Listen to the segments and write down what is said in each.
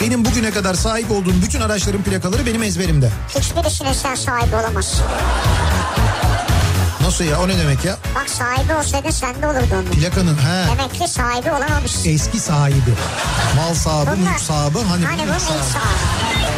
Benim bugüne kadar sahip olduğum bütün araçların plakaları benim ezberimde. Hiçbirisine sen sahibi olamazsın. Nasıl ya o ne demek ya? Bak sahibi olsaydın sende olurdu onun. Plakanın he. Demek ki sahibi olamamışsın. Eski sahibi. Mal sahibi, Bunlar- mülk sahibi. Hani, Hani bunun ilk sahibi. sahibi.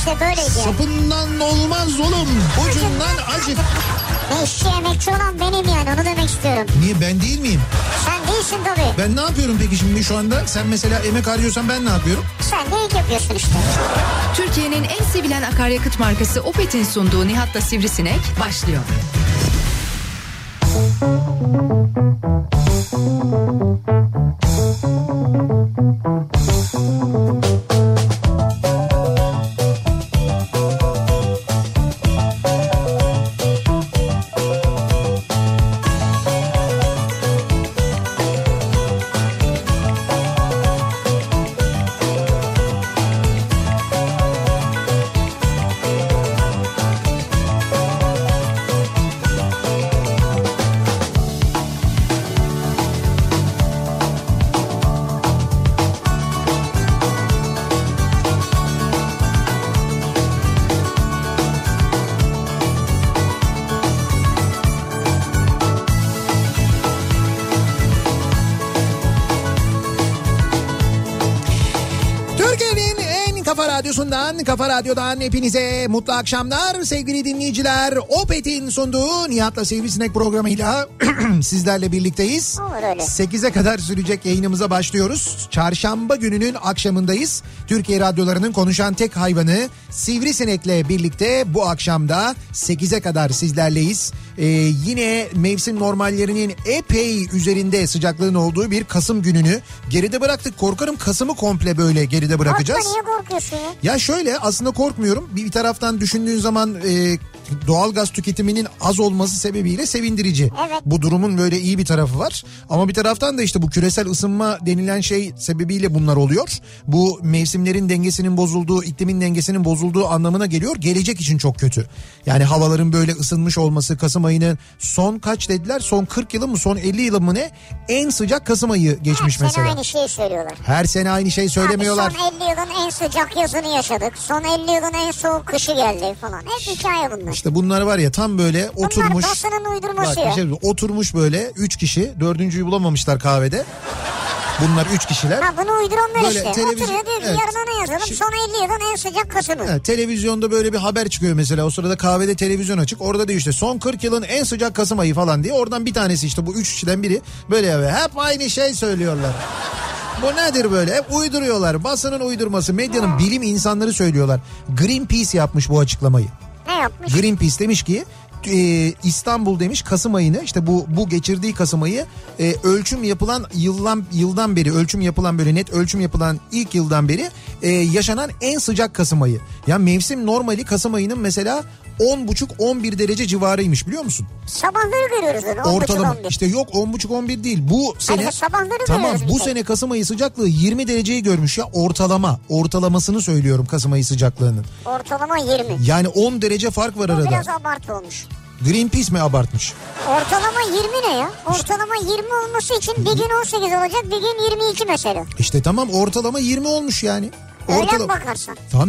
İşte böyleydi. Sapından olmaz oğlum. Ucundan acık. Ne işçi emekçi olan benim yani onu demek istiyorum. Niye ben değil miyim? Sen değilsin tabii. Ben ne yapıyorum peki şimdi şu anda? Sen mesela emek harcıyorsan ben ne yapıyorum? Sen de ilk yapıyorsun işte. Türkiye'nin en sevilen akaryakıt markası Opet'in sunduğu Nihat'la Sivrisinek başlıyor. Türkiye'nin radyosundan, kafa radyodan hepinize mutlu akşamlar sevgili dinleyiciler. Opet'in sunduğu Nihat'la Sivrisinek programıyla sizlerle birlikteyiz. Olur öyle. 8'e kadar sürecek yayınımıza başlıyoruz. Çarşamba gününün akşamındayız. Türkiye radyolarının konuşan tek hayvanı Sivrisinek'le birlikte bu akşamda 8'e kadar sizlerleyiz. Ee, yine mevsim normallerinin epey üzerinde sıcaklığın olduğu bir Kasım gününü geride bıraktık. Korkarım Kasım'ı komple böyle geride bırakacağız. Korkma niye korkuyorsun ya? Ya şöyle aslında korkmuyorum. Bir, taraftan düşündüğün zaman e, doğal gaz tüketiminin az olması sebebiyle sevindirici. Evet. Bu durumun böyle iyi bir tarafı var. Ama bir taraftan da işte bu küresel ısınma denilen şey sebebiyle bunlar oluyor. Bu mevsimlerin dengesinin bozulduğu, iklimin dengesinin bozulduğu anlamına geliyor. Gelecek için çok kötü. Yani havaların böyle ısınmış olması Kasım ayının son kaç dediler? Son 40 yılı mı son 50 yılı mı ne? En sıcak Kasım ayı geçmiş Her sene mesela. aynı şeyi söylüyorlar. Her sene aynı şey söylemiyorlar. Abi son 50 yılın en sıcak yazını yaşadık. Son 50 yılın en soğuk kışı geldi falan. Hep hikaye bunlar. İşte bunlar var ya tam böyle oturmuş. Bunlar uydurması Bak, şey- oturmuş böyle üç kişi dördüncüyü bulamamışlar kahvede. Bunlar üç kişiler. Ha bunu uyduranlar Böyle işte. televizyon- Oturuyor diyor ki Evet. yarın onu yazalım. Şimdi- Son 50 yılın en sıcak Kasım'ı. Ha, televizyonda böyle bir haber çıkıyor mesela o sırada kahvede televizyon açık orada diyor işte son 40 yılın en sıcak Kasım ayı falan diye oradan bir tanesi işte bu üç kişiden biri böyle ya hep aynı şey söylüyorlar. Bu nedir böyle? Hep uyduruyorlar. Basının uydurması, medyanın bilim insanları söylüyorlar. Greenpeace yapmış bu açıklamayı. Ne yapmış? Greenpeace demiş ki e, İstanbul demiş Kasım ayını işte bu bu geçirdiği Kasım ayı e, ölçüm yapılan yıldan yıldan beri ölçüm yapılan böyle net ölçüm yapılan ilk yıldan beri e, yaşanan en sıcak Kasım ayı. Ya mevsim normali Kasım ayının mesela 10,5-11 derece civarıymış biliyor musun? Sabahları görüyoruz onu. Ortalama 10.30-11. işte yok 10,5-11 değil bu sene Hayır, sabahları tamam bu tek. sene Kasım ayı sıcaklığı 20 dereceyi görmüş ya ortalama ortalamasını söylüyorum Kasım ayı sıcaklığının. Ortalama 20. Yani 10 derece fark var Bu arada. biraz abartı olmuş. Greenpeace mi abartmış? Ortalama 20 ne ya? Ortalama 20 olması için bir gün 18 olacak bir gün 22 mesela. İşte tamam ortalama 20 olmuş yani. Öyle Ortala- mi bakarsan? Tamam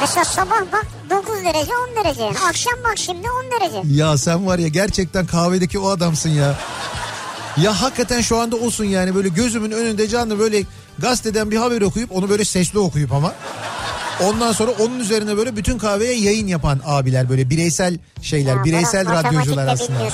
Mesela sabah bak 9 derece 10 derece. Akşam bak şimdi 10 derece. ya sen var ya gerçekten kahvedeki o adamsın ya. Ya hakikaten şu anda olsun yani böyle gözümün önünde canlı böyle gazeteden bir haber okuyup onu böyle sesli okuyup ama. Ondan sonra onun üzerine böyle bütün kahveye yayın yapan abiler böyle bireysel şeyler, Ya bireysel radyocular aslında.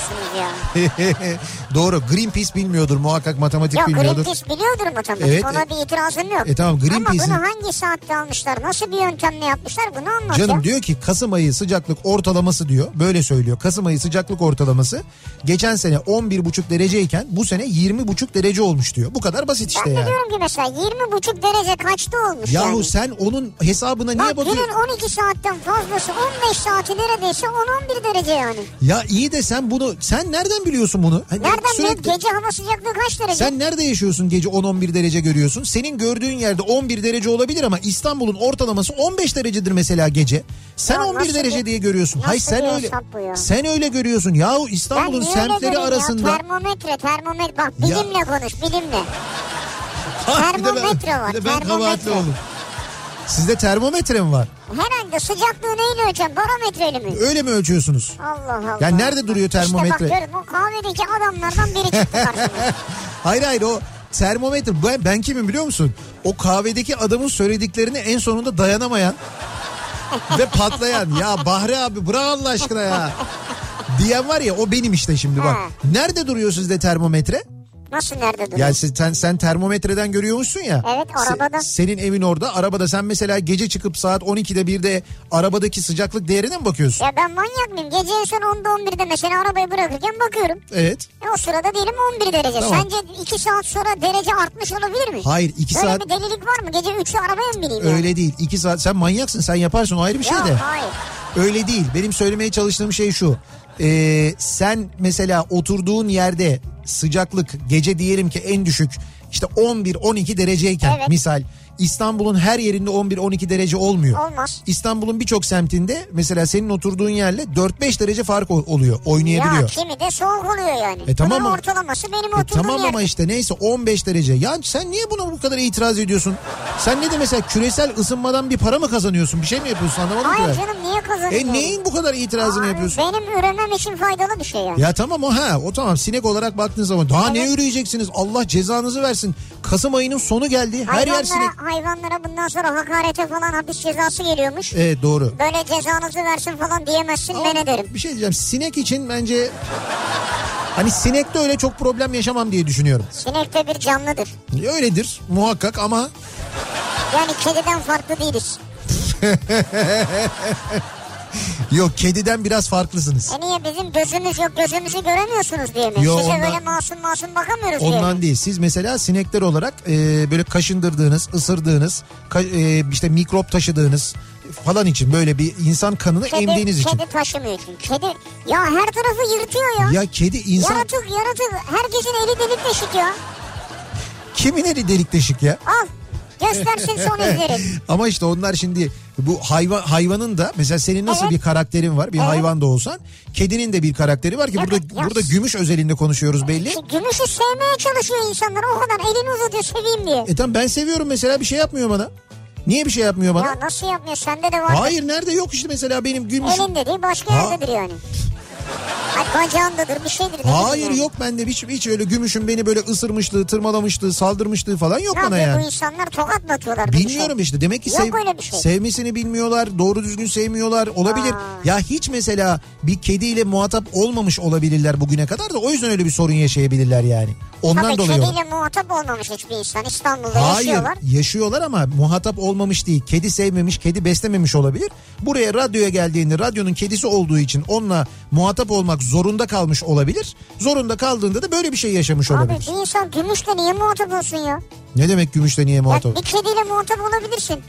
Doğru. Greenpeace bilmiyordur muhakkak matematik Yok bilmiyordur. Greenpeace biliyordur matematik. Evet, Ona e- bir itirazım yok. E tamam, Greenpeace'in- Ama bunu hangi saatte almışlar? Nasıl bir yöntemle yapmışlar? Bunu anlat ya. Canım diyor ki Kasım ayı sıcaklık ortalaması diyor. Böyle söylüyor. Kasım ayı sıcaklık ortalaması geçen sene 11,5 dereceyken bu sene 20,5 derece olmuş diyor. Bu kadar basit işte Ben yani. diyorum ki mesela 20,5 derece kaçta olmuş Yahu yani? sen onun hesabına niye Bak bakıyorsun? günün 12 saatten fazlası 15 saati neredeyse 10-11 derece yani. Ya iyi de sen bunu sen nereden biliyorsun bunu? Hani Nereden sürekli- biliyorum gece hava sıcaklığı kaç derece? Sen nerede yaşıyorsun gece 10-11 derece görüyorsun? Senin gördüğün yerde 11 derece olabilir ama İstanbul'un ortalaması 15 derecedir mesela gece. Sen Ya 11 nasıl derece bir- diye görüyorsun. Hayır sen öyle ya? sen öyle görüyorsun. Yahu İstanbul'un niye semtleri arasında Ya? Termometre termometre bak Ya- bilimle konuş bilimle. Termometre var, bir de ben termometre. kabahatli oldum. Sizde termometre mi var? Herhalde sıcaklığı neyle ölçeceğim barometreyle mi? Öyle mi ölçüyorsunuz? Allah Allah. Ya nerede duruyor termometre? İşte bak görün o kahvedeki adamlardan biri çıktı karşıma. Hayır hayır o termometre ben, ben kimim biliyor musun? O kahvedeki adamın söylediklerini en sonunda dayanamayan ve patlayan ya Bahri abi bırak Allah aşkına ya diyen var ya o benim işte şimdi bak. Ha. Nerede duruyor sizde termometre? Nasıl nerede duruyor? Yani sen, sen, sen termometreden görüyormuşsun ya. Evet, arabada. senin evin orada arabada sen mesela gece çıkıp saat 12'de 1'de arabadaki sıcaklık değerine mi bakıyorsun? Ya ben manyak mıyım? Gece en son 10'da 11'de mesela arabayı bırakırken bakıyorum. Evet. E o sırada diyelim 11 derece. Tamam. Sence 2 saat sonra derece artmış olabilir mi? Hayır 2 Böyle saat bir delilik var mı? Gece 3'ü arabaya mı bineyim? yani? öyle değil. 2 saat sen manyaksın sen yaparsın o ayrı bir şey Yok de. hayır. Öyle değil. Benim söylemeye çalıştığım şey şu. Ee, sen mesela oturduğun yerde sıcaklık gece diyelim ki en düşük işte 11-12 dereceyken Evet. misal İstanbul'un her yerinde 11-12 derece olmuyor. Olmaz. İstanbul'un birçok semtinde mesela senin oturduğun yerle 4-5 derece fark oluyor, oynayabiliyor. Ya kimi de soğuk oluyor yani. E tamam Bunun ama- ortalaması benim E oturduğum tamam ama işte neyse 15 derece. Ya sen niye buna bu kadar itiraz ediyorsun? Sen ne de mesela küresel ısınmadan bir para mı kazanıyorsun? Bir şey mi yapıyorsun anlamadım ki Hayır ben. canım niye kazanıyorsun? E neyin bu kadar itirazını Ay, yapıyorsun? Benim üremem için faydalı bir şey ya. Ya tamam o ha o tamam sinek olarak baktığın zaman daha ne Evet. yürüyeceksiniz Allah cezanızı versin. Kasım ayının sonu geldi her yer Hayvanlara, sinek. Hayvanlara bundan sonra hakarete falan hapis cezası geliyormuş. Evet doğru. Böyle cezanızı versin falan diyemezsin Ama ben ederim. Bir şey diyeceğim sinek için bence hani sinekte öyle çok problem yaşamam diye düşünüyorum. Sinek de bir canlıdır. Öyledir muhakkak ama Yani kediden farklı değiliz. yok kediden biraz farklısınız. E niye bizim gözümüz yok gözümüzü göremiyorsunuz diye mi? Yo, Size ondan- böyle masum masum bakamıyoruz diye mi? Ondan değil. Siz mesela sinekler olarak e, böyle kaşındırdığınız, ısırdığınız, ka- e, işte mikrop taşıdığınız falan için böyle bir insan kanını Kedi, emdiğiniz için. kedi taşımıyor çünkü. Kedi ya her tarafı yırtıyor ya. Ya kedi insan Yaratık yaratık. Herkesin eli delik deşik ya. kimin eli delik deşik ya? Al göstersin son izleri. Ama işte onlar şimdi bu hayvan hayvanın da mesela senin nasıl Evet. bir karakterin var bir Evet. hayvan da olsan kedinin de bir karakteri var ki Evet, burada ya. burada gümüş özelinde konuşuyoruz belli. Gümüşü sevmeye çalışıyor insanlar o kadar elini uzatıyor seveyim diye. E tamam ben seviyorum mesela bir şey yapmıyor bana. Niye bir şey yapmıyor bana? Ya nasıl yapmıyor sende de var. Hayır nerede yok işte mesela benim gümüş. Elinde değil başka Ha. yerdedir yani. Bacağındadır bir şeydir. Hayır yani. yok bende hiç, hiç öyle gümüşün beni böyle ısırmışlığı, tırmalamışlığı, saldırmışlığı falan yok Ne bana yapıyor bu yani. insanlar tokat mı atıyorlar? Bilmiyorum şey? işte demek ki sev- şey. sevmesini bilmiyorlar, doğru düzgün sevmiyorlar olabilir. Aa. Ya hiç mesela bir kediyle muhatap olmamış olabilirler bugüne kadar da o yüzden öyle bir sorun yaşayabilirler yani. Ondan Tabii dolayı. kediyle muhatap olmamış hiçbir insan İstanbul'da Hayır yaşıyorlar. yaşıyorlar ama muhatap olmamış değil. Kedi sevmemiş, kedi beslememiş olabilir. Buraya radyoya geldiğinde radyonun kedisi olduğu için onunla muhatap olmak zorunda kalmış olabilir. Zorunda kaldığında da böyle bir şey yaşamış Abi olabilir. bir insan gümüşle niye muhatap olsun ya? Ne demek gümüşle niye ya muhatap? bir kediyle muhatap olabilirsin.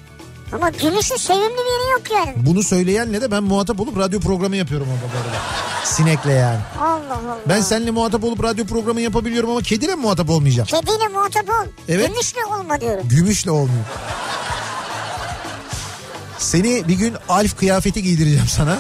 Ama gümüşün sevimli bir yeri yok yani. Bunu söyleyenle de ben muhatap olup radyo programı yapıyorum bu arada. Sinekle yani. Allah Allah. Ben seninle muhatap olup radyo programı yapabiliyorum ama kediyle mi muhatap olmayacağım? Kediyle muhatap ol. Evet. Gümüşle olma diyorum. Gümüşle olmuyor. Seni bir gün Alf kıyafeti giydireceğim sana.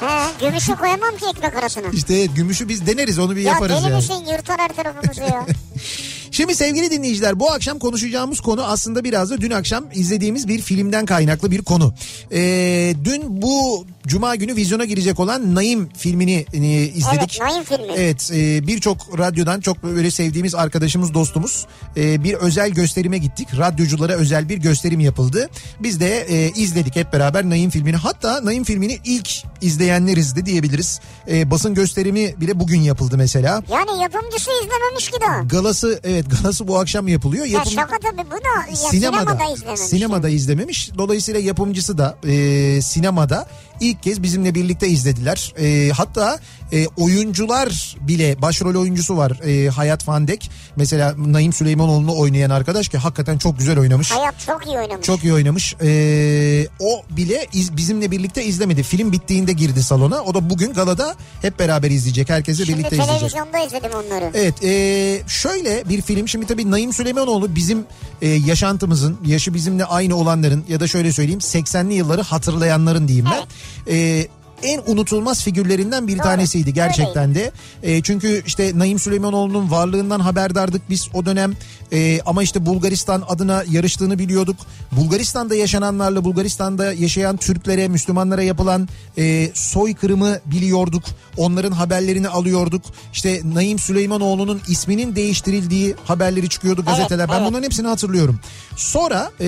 He, gümüşü koyamam ki ekmek arasına. İşte evet, gümüşü biz deneriz onu bir ya yaparız deli yani. misin yırtar her tarafımızı ya. Şimdi sevgili dinleyiciler bu akşam konuşacağımız konu aslında biraz da dün akşam izlediğimiz bir filmden kaynaklı bir konu. Ee, dün bu cuma günü vizyona girecek olan Naim filmini e, izledik. Evet Naim filmi. Evet e, birçok radyodan çok böyle sevdiğimiz arkadaşımız dostumuz e, bir özel gösterime gittik. Radyoculara özel bir gösterim yapıldı. Biz de e, izledik hep beraber Naim filmini. Hatta Naim filmini ilk izleyenleriz de diyebiliriz. E, basın gösterimi bile bugün yapıldı mesela. Yani yapımcısı izlememiş ki daha. Galası evet galası bu akşam yapılıyor. Ya Yapım- şaka tabii bu da ya sinemada sinemada, izlememiş. sinemada izlememiş. Dolayısıyla yapımcısı da e, sinemada ilk kez bizimle birlikte izlediler. E, hatta e, oyuncular bile başrol oyuncusu var e, Hayat Fandek. Mesela Naim Süleymanoğlu'nu oynayan arkadaş ki hakikaten çok güzel oynamış. Hayat çok iyi oynamış. Çok iyi oynamış. Ee, o bile iz- bizimle birlikte izlemedi. Film bittiğinde girdi salona. O da bugün galada hep beraber izleyecek. Herkesle Şimdi birlikte izleyecek. televizyonda izledim onları. Evet e, şöyle bir film şimdi tabii Naim Süleymanoğlu bizim e, yaşantımızın yaşı bizimle aynı olanların ya da şöyle söyleyeyim 80'li yılları hatırlayanların diyeyim ben. E, en unutulmaz figürlerinden bir Doğru, tanesiydi gerçekten de. E, çünkü işte Naim Süleymanoğlu'nun varlığından haberdardık biz o dönem. E, ama işte Bulgaristan adına yarıştığını biliyorduk. Bulgaristan'da yaşananlarla Bulgaristan'da yaşayan Türklere, Müslümanlara yapılan e, soykırımı biliyorduk. Onların haberlerini alıyorduk. İşte Naim Süleymanoğlu'nun isminin değiştirildiği haberleri çıkıyordu gazeteler. ben evet. bunların hepsini hatırlıyorum. Sonra e,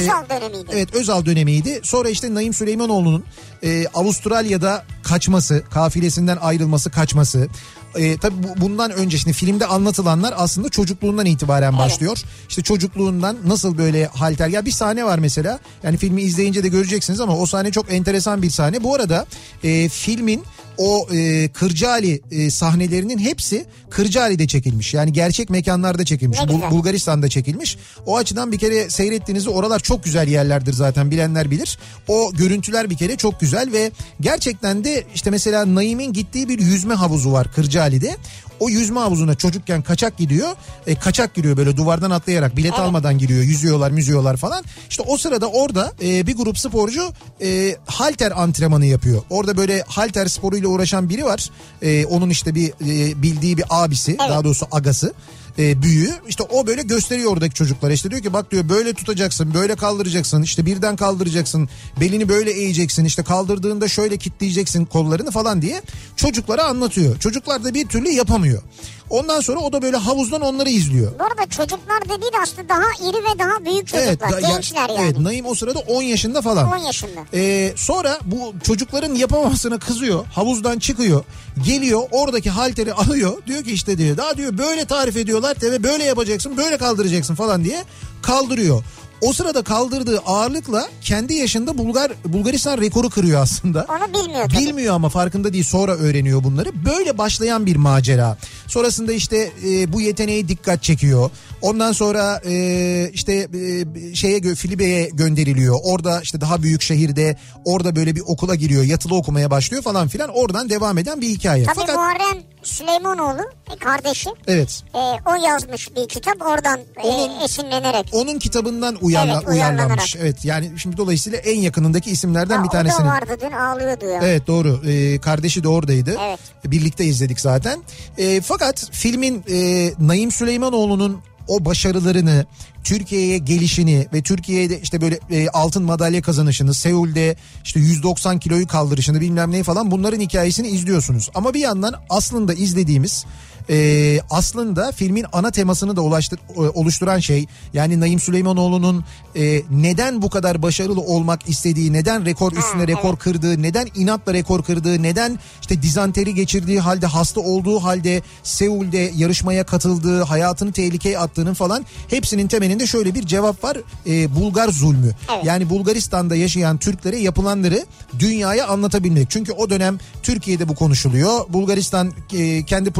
Özal dönemiydi. Evet Özal dönemiydi. Sonra işte Naim Süleymanoğlu'nun e, Avustralya'da kaçması, kafilesinden ayrılması, kaçması. E, tabii bu- bundan önce şimdi filmde anlatılanlar aslında çocukluğundan itibaren başlıyor. İşte çocukluğundan nasıl böyle halter. Ya bir sahne var mesela. Yani filmi izleyince de göreceksiniz ama o sahne çok enteresan bir sahne. Bu arada e, filmin o e, Kırcaali e, sahnelerinin hepsi Kırcaali'de çekilmiş. Yani gerçek mekanlarda çekilmiş. Bul-. Bulgaristan'da çekilmiş. O açıdan bir kere seyrettiğinizde oralar çok güzel yerlerdir zaten bilenler bilir. O görüntüler bir kere çok güzel ve gerçekten de işte mesela Naim'in gittiği bir yüzme havuzu var Kırcaali'de. O yüzme havuzuna çocukken kaçak gidiyor. E, kaçak giriyor böyle duvardan atlayarak bilet almadan giriyor. Yüzüyorlar müzüyorlar falan. İşte o sırada orada e, bir grup sporcu e, halter antrenmanı yapıyor. Orada böyle halter sporuyla uğraşan biri var. E, onun işte bir e, bildiği bir abisi daha doğrusu agası e, büyüğü. İşte o böyle gösteriyor oradaki çocuklara. İşte diyor ki bak diyor böyle tutacaksın böyle kaldıracaksın. İşte birden kaldıracaksın. Belini böyle eğeceksin. İşte kaldırdığında şöyle kitleyeceksin kollarını falan diye çocuklara anlatıyor. Çocuklar da bir türlü yapamıyor. Ondan sonra o da böyle havuzdan onları izliyor. Bu arada çocuklar dediği de aslında daha iri ve daha büyük çocuklar. ya- Gençler yani. Evet Naim o sırada 10 yaşında falan. 10 yaşında. Ee, sonra bu çocukların yapamamasına kızıyor. Havuzdan çıkıyor. Geliyor oradaki halteri alıyor. Diyor ki işte diyor daha diyor böyle tarif ediyorlar ve böyle yapacaksın böyle kaldıracaksın falan diye kaldırıyor. O sırada kaldırdığı ağırlıkla kendi yaşında Bulgar Bulgaristan rekoru kırıyor aslında. Onu bilmiyor tabii. Bilmiyor ama farkında değil sonra öğreniyor bunları. Böyle başlayan bir macera. Sonrasında işte e, bu yeteneği dikkat çekiyor. Ondan sonra e, işte e, şeye Filibe'ye gönderiliyor. Orada işte daha büyük şehirde orada böyle bir okula giriyor. Yatılı okumaya başlıyor falan filan. Oradan devam eden bir hikaye. Tabii Fakat Muharrem Süleymanoğlu e, kardeşi evet. e, o yazmış bir kitap oradan e, esinlenerek. Onun kitabından uyarla, Evet, uyarlanmış. Evet yani şimdi dolayısıyla en yakınındaki isimlerden Ha, bir O tanesini. da vardı dün ağlıyordu ya. Evet doğru. Ee, kardeşi de oradaydı. Evet. Birlikte izledik zaten. Ee, fakat filmin e, Naim Süleymanoğlu'nun o başarılarını, Türkiye'ye gelişini ve Türkiye'de işte böyle e, altın madalya kazanışını, Seul'de işte 190 kiloyu kaldırışını bilmem ne falan bunların hikayesini izliyorsunuz. Ama bir yandan aslında izlediğimiz e, aslında filmin ana temasını da ulaştır, e, oluşturan şey yani Naim Süleymanoğlu'nun e, neden bu kadar başarılı olmak istediği, neden rekor üstüne rekor kırdığı, neden inatla rekor kırdığı, neden işte dizanteri geçirdiği halde hasta olduğu halde Seul'de yarışmaya katıldığı, hayatını tehlikeye attığının falan hepsinin temelinde şöyle bir cevap var. E, Bulgar zulmü. Evet. Yani Bulgaristan'da yaşayan Türklere yapılanları dünyaya anlatabilmek. Çünkü o dönem Türkiye'de bu konuşuluyor. Bulgaristan e, kendi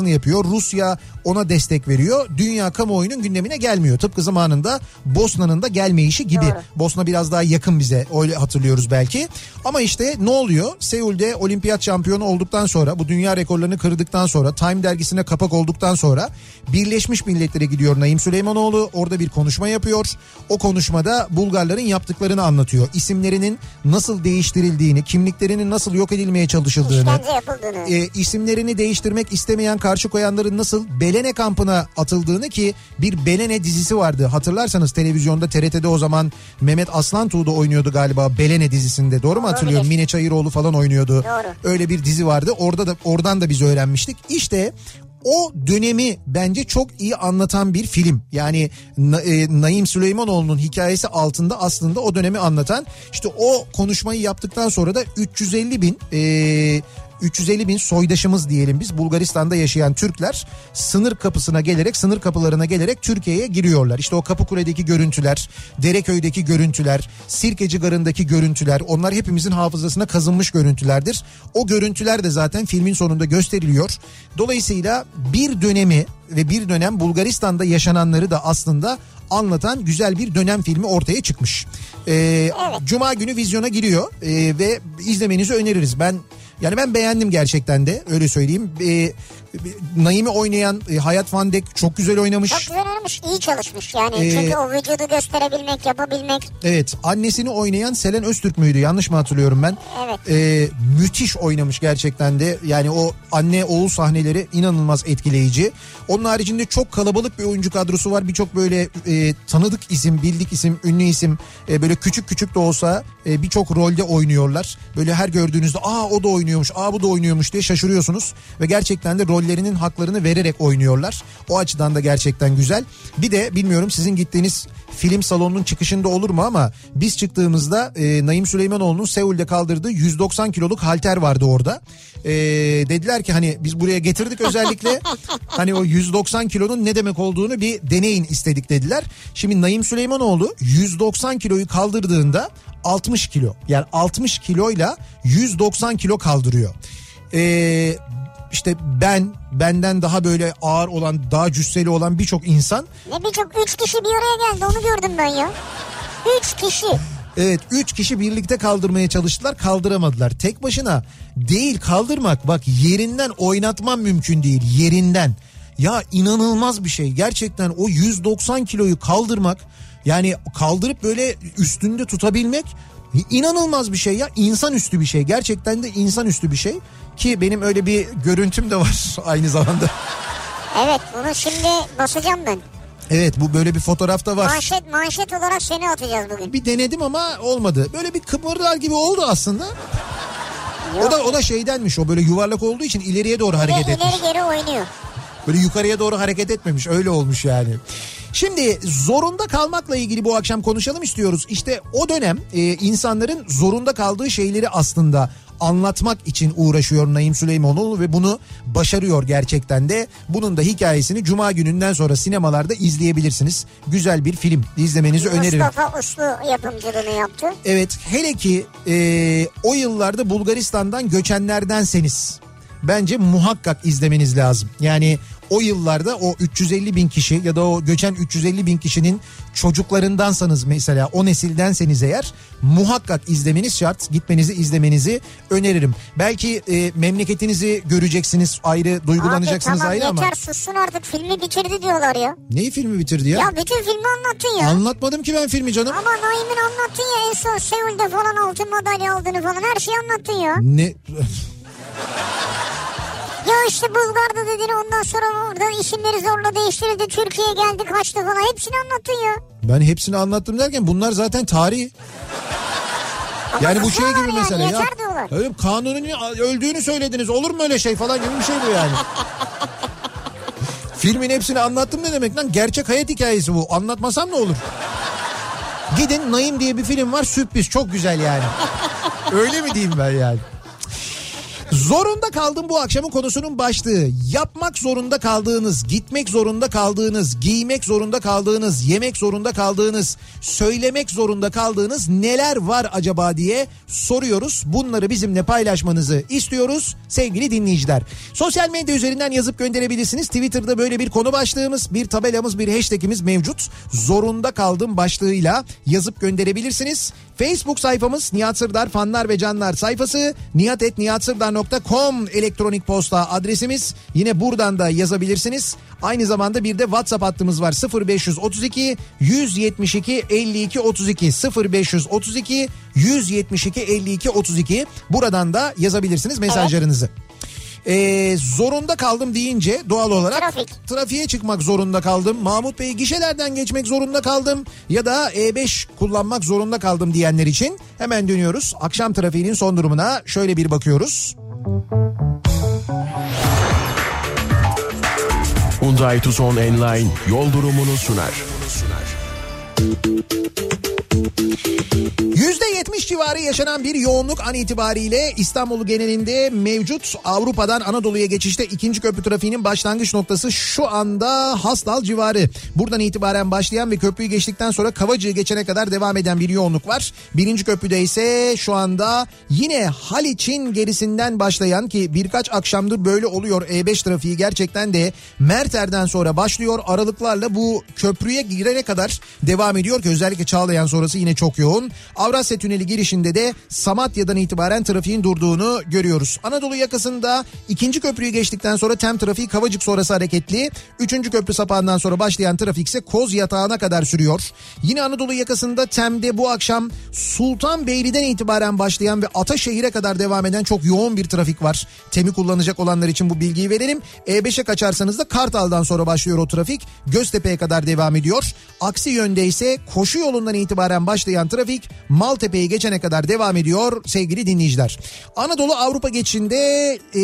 propagandasını yapıyor. Rusya ona destek veriyor. Dünya kamuoyunun gündemine gelmiyor. Tıpkı zamanında Bosna'nın da gelmeyişi gibi. Doğru. Bosna biraz daha yakın bize. Öyle hatırlıyoruz belki. Ama işte ne oluyor? Seul'de olimpiyat şampiyonu olduktan sonra bu dünya rekorlarını kırdıktan sonra Time dergisine kapak olduktan sonra Birleşmiş Milletler'e gidiyor Naim Süleymanoğlu. Orada bir konuşma yapıyor. O konuşmada Bulgarların yaptıklarını anlatıyor. İsimlerinin nasıl değiştirildiğini, kimliklerinin nasıl yok edilmeye çalışıldığını, e, isimlerini değiştirmek istemeyen karşı koyanların nasıl Belene kampına atıldığını ki bir Belene dizisi vardı. Hatırlarsanız televizyonda TRT'de o zaman Mehmet Aslantuğ da oynuyordu galiba Belene dizisinde. Doğru mu hatırlıyorum? Mine Çayıroğlu falan oynuyordu. Doğru. Öyle bir dizi vardı. Orada da oradan da biz öğrenmiştik. İşte o dönemi bence çok iyi anlatan bir film. Yani e, Naim Süleymanoğlu'nun hikayesi altında aslında o dönemi anlatan işte o konuşmayı yaptıktan sonra da 350 bin e, 350 bin soydaşımız diyelim biz Bulgaristan'da yaşayan Türkler sınır kapısına gelerek sınır kapılarına gelerek Türkiye'ye giriyorlar. İşte o Kapıkule'deki görüntüler, Dereköy'deki görüntüler, Sirkeci Garı'ndaki görüntüler onlar hepimizin hafızasına kazınmış görüntülerdir. O görüntüler de zaten filmin sonunda gösteriliyor. Dolayısıyla bir dönemi ve bir dönem Bulgaristan'da yaşananları da aslında anlatan güzel bir dönem filmi ortaya çıkmış. Ee, Cuma günü vizyona giriyor ee, ve izlemenizi öneririz. Ben yani ben beğendim gerçekten de öyle söyleyeyim. Ee, Naim'i oynayan e, Hayat Van Dek çok güzel oynamış. Çok güzel oynamış. iyi çalışmış yani. Ee, Çünkü o vücudu gösterebilmek, yapabilmek. Evet annesini oynayan Selen Öztürk müydü yanlış mı hatırlıyorum ben? Evet. Ee, müthiş oynamış gerçekten de yani o anne oğul sahneleri inanılmaz etkileyici. Onun haricinde çok kalabalık bir oyuncu kadrosu var birçok böyle e, tanıdık isim bildik isim ünlü isim e, böyle küçük küçük de olsa e, birçok rolde oynuyorlar. Böyle her gördüğünüzde aa o da oynuyormuş aa bu da oynuyormuş diye şaşırıyorsunuz ve gerçekten de rollerinin haklarını vererek oynuyorlar. O açıdan da gerçekten güzel. Bir de bilmiyorum sizin gittiğiniz film salonunun çıkışında olur mu ama biz çıktığımızda e, Naim Süleymanoğlu'nun Seul'de kaldırdığı 190 kiloluk halter vardı orada. E, dediler ki hani biz buraya getirdik özellikle hani o 190 kilonun ne demek olduğunu bir deneyin istedik dediler. Şimdi Naim Süleymanoğlu 190 kiloyu kaldırdığında 60 kilo yani 60 kiloyla 190 kilo kaldırıyor. E, işte ben benden daha böyle ağır olan daha cüsseli olan birçok insan Ne birçok üç kişi bir araya geldi onu gördüm ben ya. Üç kişi. Evet 3 kişi birlikte kaldırmaya çalıştılar kaldıramadılar. Tek başına değil kaldırmak bak yerinden oynatman mümkün değil yerinden. Ya inanılmaz bir şey gerçekten o 190 kiloyu kaldırmak yani kaldırıp böyle üstünde tutabilmek inanılmaz bir şey ya insanüstü bir şey gerçekten de insanüstü bir şey ki benim öyle bir görüntüm de var aynı zamanda. Evet bunu şimdi basacağım ben. Evet bu böyle bir fotoğrafta var. Manşet manşet olarak seni atacağız bugün. Bir denedim ama olmadı. Böyle bir kıpırdar gibi oldu aslında. O da o da şeydenmiş o böyle yuvarlak olduğu için ileriye doğru hareket Ve etmiş. ileri geri oynuyor. Böyle yukarıya doğru hareket etmemiş öyle olmuş yani. Şimdi zorunda kalmakla ilgili bu akşam konuşalım istiyoruz. İşte o dönem e, insanların zorunda kaldığı şeyleri aslında anlatmak için uğraşıyor Naim Süleymanoğlu ve bunu başarıyor gerçekten de. Bunun da hikayesini cuma gününden sonra sinemalarda izleyebilirsiniz. Güzel bir film izlemenizi öneririm. Mustafa Uslu yapımcılığını yaptı. Evet hele ki e, o yıllarda Bulgaristan'dan göçenlerdenseniz bence muhakkak izlemeniz lazım. Yani o yıllarda o 350 bin kişi ya da o göçen 350 bin kişinin çocuklarındansanız mesela o nesildenseniz eğer muhakkak izlemeniz şart. Gitmenizi izlemenizi öneririm. Belki e, memleketinizi göreceksiniz ayrı duygulanacaksınız Abi tamam ayrı yeter ama. sussun artık filmi bitirdi diyorlar ya. Neyi filmi bitirdi ya? Ya bütün filmi anlattın ya. Anlatmadım ki ben filmi canım. Ama Naim'in anlattın ya en son Seul'de falan altın madalya aldığını falan her şeyi anlattın ya. Ne Ya işte Bulgar'da dedin ondan sonra orada isimleri zorla değiştirildi. Türkiye'ye geldi kaçtı falan hepsini anlattın ya. Ben hepsini anlattım derken bunlar zaten tarih. Ama Yani bu şey gibi yani, mesela ya. Öyle kanunun öldüğünü söylediniz. Olur mu öyle şey falan gibi bir şey bu yani. Filmin hepsini anlattım ne demek lan? Gerçek hayat hikayesi bu. Anlatmasam ne olur? Gidin Naim diye bir film var sürpriz çok güzel yani. Öyle mi diyeyim ben yani? Zorunda kaldım bu akşamın konusunun başlığı. Yapmak zorunda kaldığınız, gitmek zorunda kaldığınız, giymek zorunda kaldığınız, yemek zorunda kaldığınız, söylemek zorunda kaldığınız neler var acaba diye soruyoruz. Bunları bizimle paylaşmanızı istiyoruz sevgili dinleyiciler. Sosyal medya üzerinden yazıp gönderebilirsiniz. Twitter'da böyle bir konu başlığımız, bir tabelamız, bir hashtagimiz mevcut. Zorunda kaldım başlığıyla yazıp gönderebilirsiniz. Facebook sayfamız Nihat Sırdar fanlar ve canlar sayfası nihatetnihatsırdar.com elektronik posta adresimiz. Yine buradan da yazabilirsiniz. Aynı zamanda bir de WhatsApp hattımız var 0532 172 52 32 0532 172 52 32 buradan da yazabilirsiniz mesajlarınızı. Ee, zorunda kaldım deyince doğal olarak Trafik. trafiğe çıkmak zorunda kaldım. Mahmut Bey gişelerden geçmek zorunda kaldım ya da E5 kullanmak zorunda kaldım diyenler için hemen dönüyoruz. Akşam trafiğinin son durumuna şöyle bir bakıyoruz. Hyundai Tucson Enline yol durumunu sunar. %70 civarı yaşanan bir yoğunluk an itibariyle İstanbul genelinde mevcut. Avrupa'dan Anadolu'ya geçişte ikinci köprü trafiğinin başlangıç noktası şu anda Hastal civarı. Buradan itibaren başlayan ve köprüyü geçtikten sonra Kavacığı geçene kadar devam eden bir yoğunluk var. Birinci köprüde ise şu anda yine Haliç'in gerisinden başlayan ki birkaç akşamdır böyle oluyor E5 trafiği gerçekten de Merter'den sonra başlıyor. Aralıklarla bu köprüye girene kadar devam ediyor ki özellikle Çağlayan sonrası yine çok yoğun. Avrasya Tüneli girişinde de Samatya'dan itibaren trafiğin durduğunu görüyoruz. Anadolu yakasında ikinci köprüyü geçtikten sonra tem trafiği Kavacık sonrası hareketli. Üçüncü köprü sapağından sonra başlayan trafik ise Koz Yatağı'na kadar sürüyor. Yine Anadolu yakasında Tem'de bu akşam Sultanbeyli'den itibaren başlayan ve Ataşehir'e kadar devam eden çok yoğun bir trafik var. Tem'i kullanacak olanlar için bu bilgiyi verelim. E5'e kaçarsanız da Kartal'dan sonra başlıyor o trafik. Göztepe'ye kadar devam ediyor. Aksi yönde ise koşu yolundan itibaren başlayan trafik Maltepe'yi geçene kadar devam ediyor sevgili dinleyiciler. Anadolu Avrupa geçişinde e,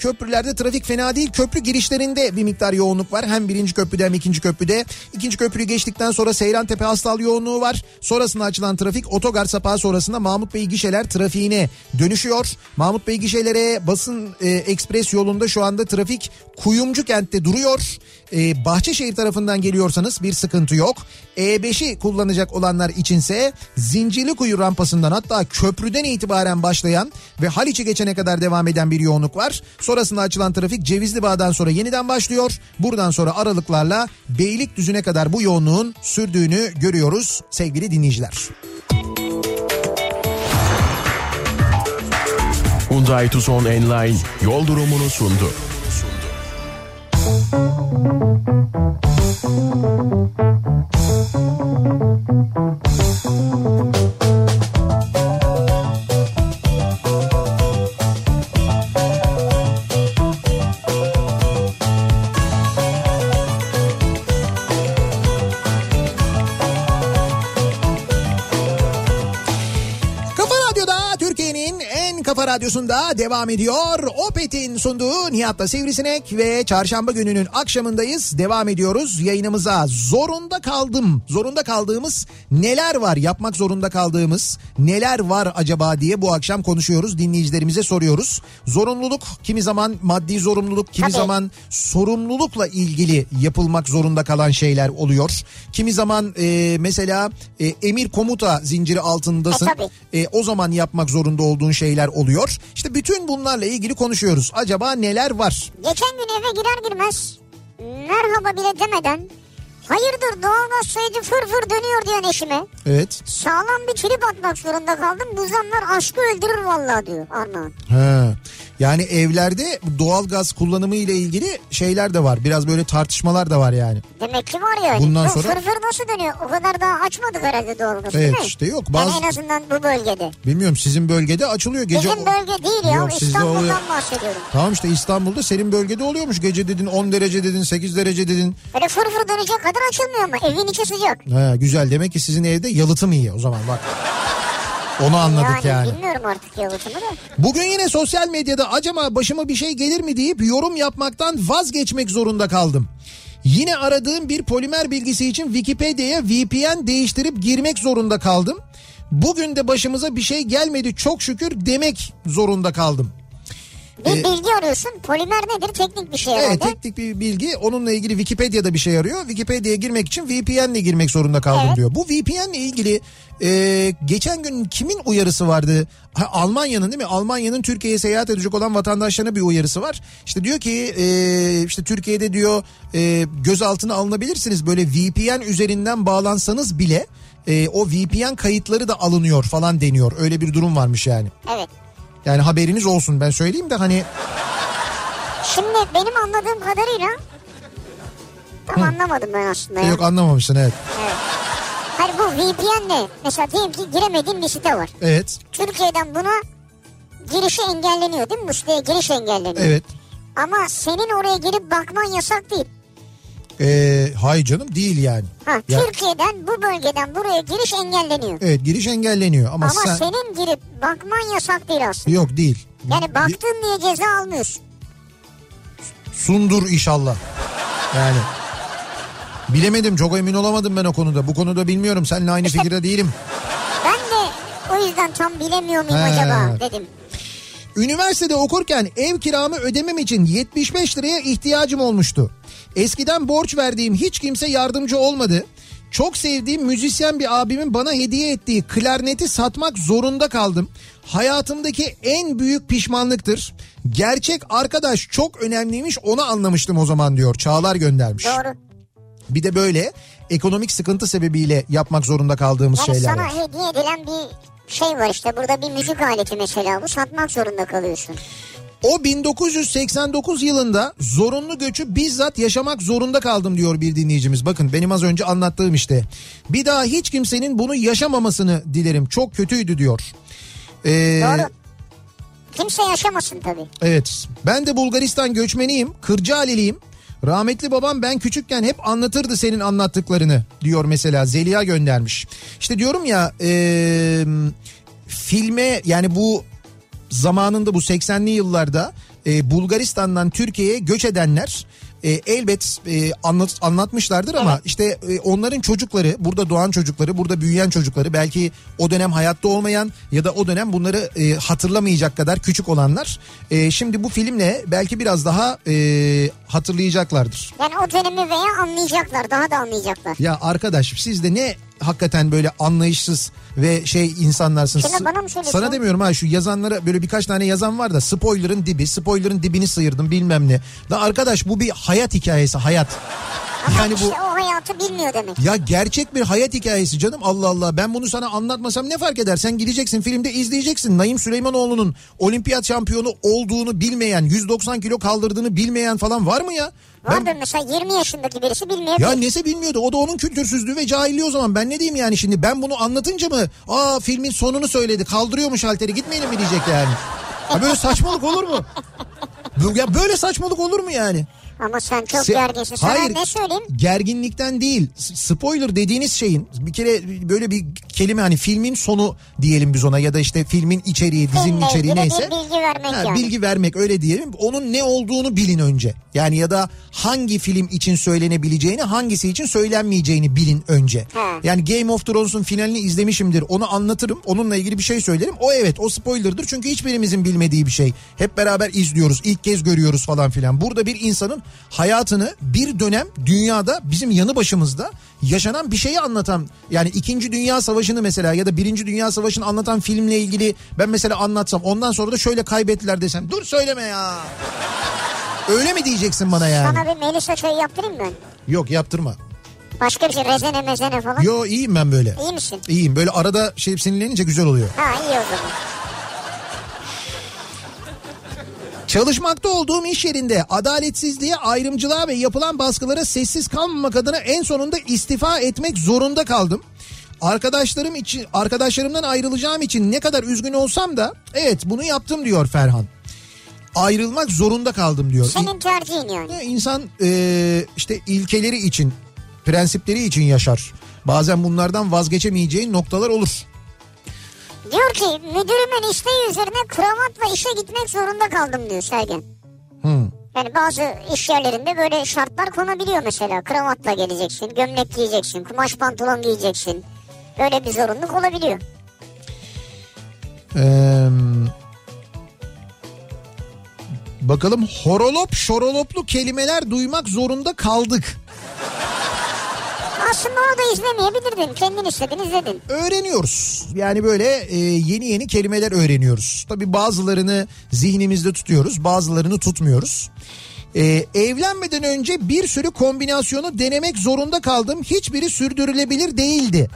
köprülerde trafik fena değil. Köprü girişlerinde bir miktar yoğunluk var. Hem birinci köprüde hem ikinci köprüde. İkinci köprüyü geçtikten sonra Seyrantepe Hastal yoğunluğu var. Sonrasında açılan trafik otogar sapağı sonrasında Mahmut Bey gişeler trafiğine dönüşüyor. Mahmut Bey gişelere basın e, ekspres yolunda şu anda trafik Kuyumcu kentte duruyor. E, Bahçeşehir tarafından geliyorsanız bir sıkıntı yok. E5'i kullanacak olanlar içinse Zincirlikuyu rampasından hatta köprüden itibaren başlayan ve Haliç'i geçene kadar devam eden bir yoğunluk var. Sonrasında açılan trafik Cevizli Bağ'dan sonra yeniden başlıyor. Buradan sonra aralıklarla Beylikdüzü'ne kadar bu yoğunluğun sürdüğünü görüyoruz sevgili dinleyiciler. Hyundai Tucson Enline yol durumunu sundu. Radyosunda devam ediyor. Opet'in sunduğu Nihat'la Sivrisinek ve çarşamba gününün akşamındayız. Devam ediyoruz yayınımıza. Zorunda kaldım. Zorunda kaldığımız neler var? Yapmak zorunda kaldığımız neler var acaba diye bu akşam konuşuyoruz. Dinleyicilerimize soruyoruz. Zorunluluk kimi zaman maddi zorunluluk, kimi Tabii. zaman sorumlulukla ilgili yapılmak zorunda kalan şeyler oluyor. Kimi zaman e, mesela e, emir komuta zinciri altındasın. E, tabii. E, o zaman yapmak zorunda olduğun şeyler oluyor. İşte bütün bunlarla ilgili konuşuyoruz. Acaba neler var? Geçen gün eve girer girmez merhaba bile demeden hayırdır doğalgaz sayıcı fır fır dönüyor diyor eşime. Evet. Sağlam bir trip atmak zorunda kaldım. Bu zamlar aşkı öldürür vallahi diyor Armağan. He. Yani evlerde doğalgaz kullanımı ile ilgili şeyler de var. Biraz böyle tartışmalar da var yani. Demek ki var yani. Bundan Bu sonra- Fır fır nasıl dönüyor? O kadar daha açmadık herhalde doğalgaz Evet, değil mi? işte yok. Bazı- Yani en azından bu bölgede. Bilmiyorum sizin bölgede açılıyor gece. Bizim bölge değil ya. Yok, sizde oluyor. İstanbul'dan bahsediyorum. Tamam işte İstanbul'da senin bölgede oluyormuş. Gece dedin 10 derece dedin 8 derece dedin. Öyle fır fır dönecek kadar açılmıyor ama evin içi sıcak. Ha, güzel demek ki sizin evde yalıtım iyi o zaman bak. Onu anladık yani. Bilmiyorum artık yalıtımı da. Bugün yine sosyal medyada acaba başıma bir şey gelir mi deyip yorum yapmaktan vazgeçmek zorunda kaldım. Yine aradığım bir polimer bilgisi için Wikipedia'ya VPN değiştirip girmek zorunda kaldım. Bugün de başımıza bir şey gelmedi çok şükür demek zorunda kaldım. Bir Ee, bilgi arıyorsun. Polimer nedir? Teknik bir şey herhalde. Evet teknik bir bilgi onunla ilgili Wikipedia'da bir şey arıyor. Wikipedia'ya girmek için VPN ile girmek zorunda kaldım Evet. diyor. Bu VPN ile ilgili e, geçen gün kimin uyarısı vardı? Ha, Almanya'nın değil mi? Almanya'nın Türkiye'ye seyahat edecek olan vatandaşlarına bir uyarısı var. İşte diyor ki e, işte Türkiye'de diyor e, gözaltına alınabilirsiniz. Böyle VPN üzerinden bağlansanız bile e, o VPN kayıtları da alınıyor falan deniyor. Öyle bir durum varmış yani. Evet. Yani haberiniz olsun ben söyleyeyim de hani Şimdi benim anladığım kadarıyla tam anlamadım ben aslında ya. yok anlamamışsın evet. Evet. Hayır bu VPN ne? Mesela diyelim ki giremediğin bir site var. Evet. Türkiye'den buna girişi engelleniyor değil mi? Bu siteye giriş engelleniyor. Evet. Ama senin oraya girip bakman yasak değil. Ee, hayır canım değil yani. Ha, Ya- Türkiye'den bu bölgeden buraya giriş engelleniyor. Evet giriş engelleniyor ama, Ama sen... senin girip bakman yasak değil aslında. Yok değil. Yani baktın diye ceza almıyorsun. Sundur inşallah. Yani bilemedim çok emin olamadım ben o konuda. Bu konuda bilmiyorum seninle aynı fikirde değilim. Ben de o yüzden tam bilemiyor muyum He. acaba dedim. Üniversitede okurken ev kiramı ödemem için 75 liraya ihtiyacım olmuştu. Eskiden borç verdiğim hiç kimse yardımcı olmadı. Çok sevdiğim müzisyen bir abimin bana hediye ettiği klarneti satmak zorunda kaldım. Hayatımdaki en büyük pişmanlıktır. Gerçek arkadaş çok önemliymiş onu anlamıştım o zaman diyor. Çağlar göndermiş. Doğru. Bir de böyle ekonomik sıkıntı sebebiyle yapmak zorunda kaldığımız Yani şeyler sana var. hediye edilen bir şey var işte. Burada bir müzik aleti mesela bu satmak zorunda kalıyorsun. O 1989 yılında zorunlu göçü bizzat yaşamak zorunda kaldım diyor bir dinleyicimiz. Bakın benim az önce anlattığım işte. Bir daha hiç kimsenin bunu yaşamamasını dilerim. Çok kötüydü diyor. Ee, Doğru. Kimse yaşamasın tabii. Evet. Ben de Bulgaristan göçmeniyim. Kırcaaliliyim. Rahmetli babam ben küçükken hep anlatırdı senin anlattıklarını diyor mesela Zeliha göndermiş. İşte diyorum ya eee, filme yani bu zamanında bu 80'li yıllarda e, Bulgaristan'dan Türkiye'ye göç edenler e, elbet e, anlat, anlatmışlardır ama işte e, onların çocukları burada doğan çocukları burada büyüyen çocukları belki o dönem hayatta olmayan ya da o dönem bunları e, hatırlamayacak kadar küçük olanlar e, şimdi bu filmle belki biraz daha e, hatırlayacaklardır. Yani o dönemi veya anlayacaklar. Daha da anlayacaklar. Ya arkadaş siz de ne hakikaten böyle anlayışsız ve şey insanlarsınız. Şuna bana mı söylüyorsun? Sana demiyorum ha şu yazanlara böyle birkaç tane yazan var da spoiler'ın dibi, spoiler'ın dibini sıyırdım bilmem ne. Da arkadaş bu bir hayat hikayesi hayat. Ama Yani bu işte o hayatı bilmiyor demek. ya gerçek bir hayat hikayesi canım Allah Allah. Ben bunu sana anlatmasam ne fark eder? Sen gideceksin filmde izleyeceksin. Naim Süleymanoğlu'nun olimpiyat şampiyonu olduğunu bilmeyen, 190 kilo kaldırdığını bilmeyen falan var mı ya? Ben- Vardır mesela 20 yaşındaki birisi bilmeyebilir. ya nesi bilmiyordu o da onun kültürsüzlüğü ve cahilliği o zaman ben ne diyeyim yani şimdi ben bunu anlatınca mı aa filmin sonunu söyledi kaldırıyormuş halteri gitmeyelim mi diyecek yani. Ya böyle saçmalık olur mu? Ya böyle saçmalık olur mu yani? Ama sen çok Se- gerginsin. Sana Hayır, ne söyleyeyim? Gerginlikten değil. Spoiler dediğiniz şeyin bir kere böyle bir kelime hani filmin sonu diyelim biz ona ya da işte filmin içeriği, dizinin Filmle içeriği neyse. bilgi vermek Ha, yani. Bilgi vermek öyle diyelim. Onun ne olduğunu bilin önce. Yani ya da hangi film için söylenebileceğini, hangisi için söylenmeyeceğini bilin önce. Ha. Yani Game of Thrones'un finalini izlemişimdir. Onu anlatırım. Onunla ilgili bir şey söylerim. O evet o spoiler'dır. Çünkü hiçbirimizin bilmediği bir şey. Hep beraber izliyoruz. ilk kez görüyoruz falan filan. Burada bir insanın hayatını bir dönem dünyada bizim yanı başımızda yaşanan bir şeyi anlatan yani 2. Dünya Savaşı'nı mesela ya da 1. Dünya Savaşı'nı anlatan filmle ilgili ben mesela anlatsam ondan sonra da şöyle kaybettiler desem dur söyleme ya. Öyle mi diyeceksin bana yani? Sana bir Melisa çayı yaptırayım mı? Yok yaptırma. Başka bir şey rezene mezene falan. Yo iyiyim ben böyle. İyi misin? İyiyim böyle arada şey sinirlenince güzel oluyor. Ha iyi o zaman. Çalışmakta olduğum iş yerinde adaletsizliğe, ayrımcılığa ve yapılan baskılara sessiz kalmamak adına en sonunda istifa etmek zorunda kaldım. Arkadaşlarım için arkadaşlarımdan ayrılacağım için ne kadar üzgün olsam da evet bunu yaptım diyor Ferhan. Ayrılmak zorunda kaldım diyor. Senin tercihin yani. Ya İnsan e, işte ilkeleri için, prensipleri için yaşar. Bazen bunlardan vazgeçemeyeceğin noktalar olur. Diyor ki müdürümün isteği üzerine kravatla işe gitmek zorunda kaldım diyor Sergen. Hmm. Yani bazı iş yerlerinde böyle şartlar konabiliyor mesela. Kravatla geleceksin, gömlek giyeceksin, kumaş pantolon giyeceksin. Böyle bir zorunluluk olabiliyor. Ee, bakalım horolop şoroloplu kelimeler duymak zorunda kaldık. Aslında onu da izlemeyebilirdin. Kendin istedin izledin. Öğreniyoruz. Yani böyle e, yeni yeni kelimeler öğreniyoruz. Tabi bazılarını zihnimizde tutuyoruz bazılarını tutmuyoruz. Ee, evlenmeden önce bir sürü kombinasyonu denemek zorunda kaldım. Hiçbiri sürdürülebilir değildi.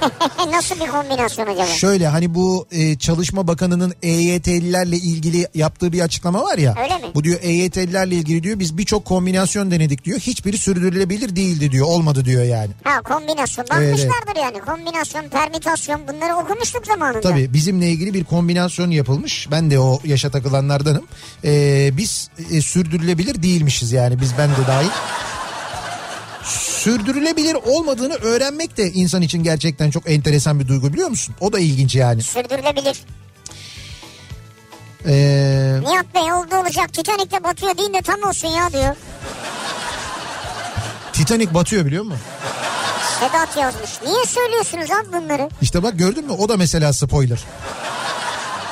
Nasıl bir kombinasyon acaba? Şöyle hani bu e, Çalışma Bakanı'nın EYT'lilerle ilgili yaptığı bir açıklama var ya. Öyle mi? Bu diyor EYT'lilerle ilgili diyor biz birçok kombinasyon denedik diyor. Hiçbiri sürdürülebilir değildi diyor. Olmadı diyor yani. Ha kombinasyon. Evet, Bakmışlardır yani. Kombinasyon, permütasyon bunları okumuştuk zamanında. Tabii bizimle ilgili bir kombinasyon yapılmış. Ben de o yaşa takılanlardanım. Ee, biz e, sürdürülebilir değilmişiz yani biz ben de dahil. Sürdürülebilir olmadığını öğrenmek de insan için gerçekten çok enteresan bir duygu biliyor musun? O da ilginç yani. Sürdürülebilir. Ee, Nihat Bey oldu olacak Titanik'te batıyor deyin de tam olsun ya diyor. Titanic batıyor biliyor musun? Sedat yazmış. Niye söylüyorsunuz abi bunları? İşte bak gördün mü o da mesela spoiler.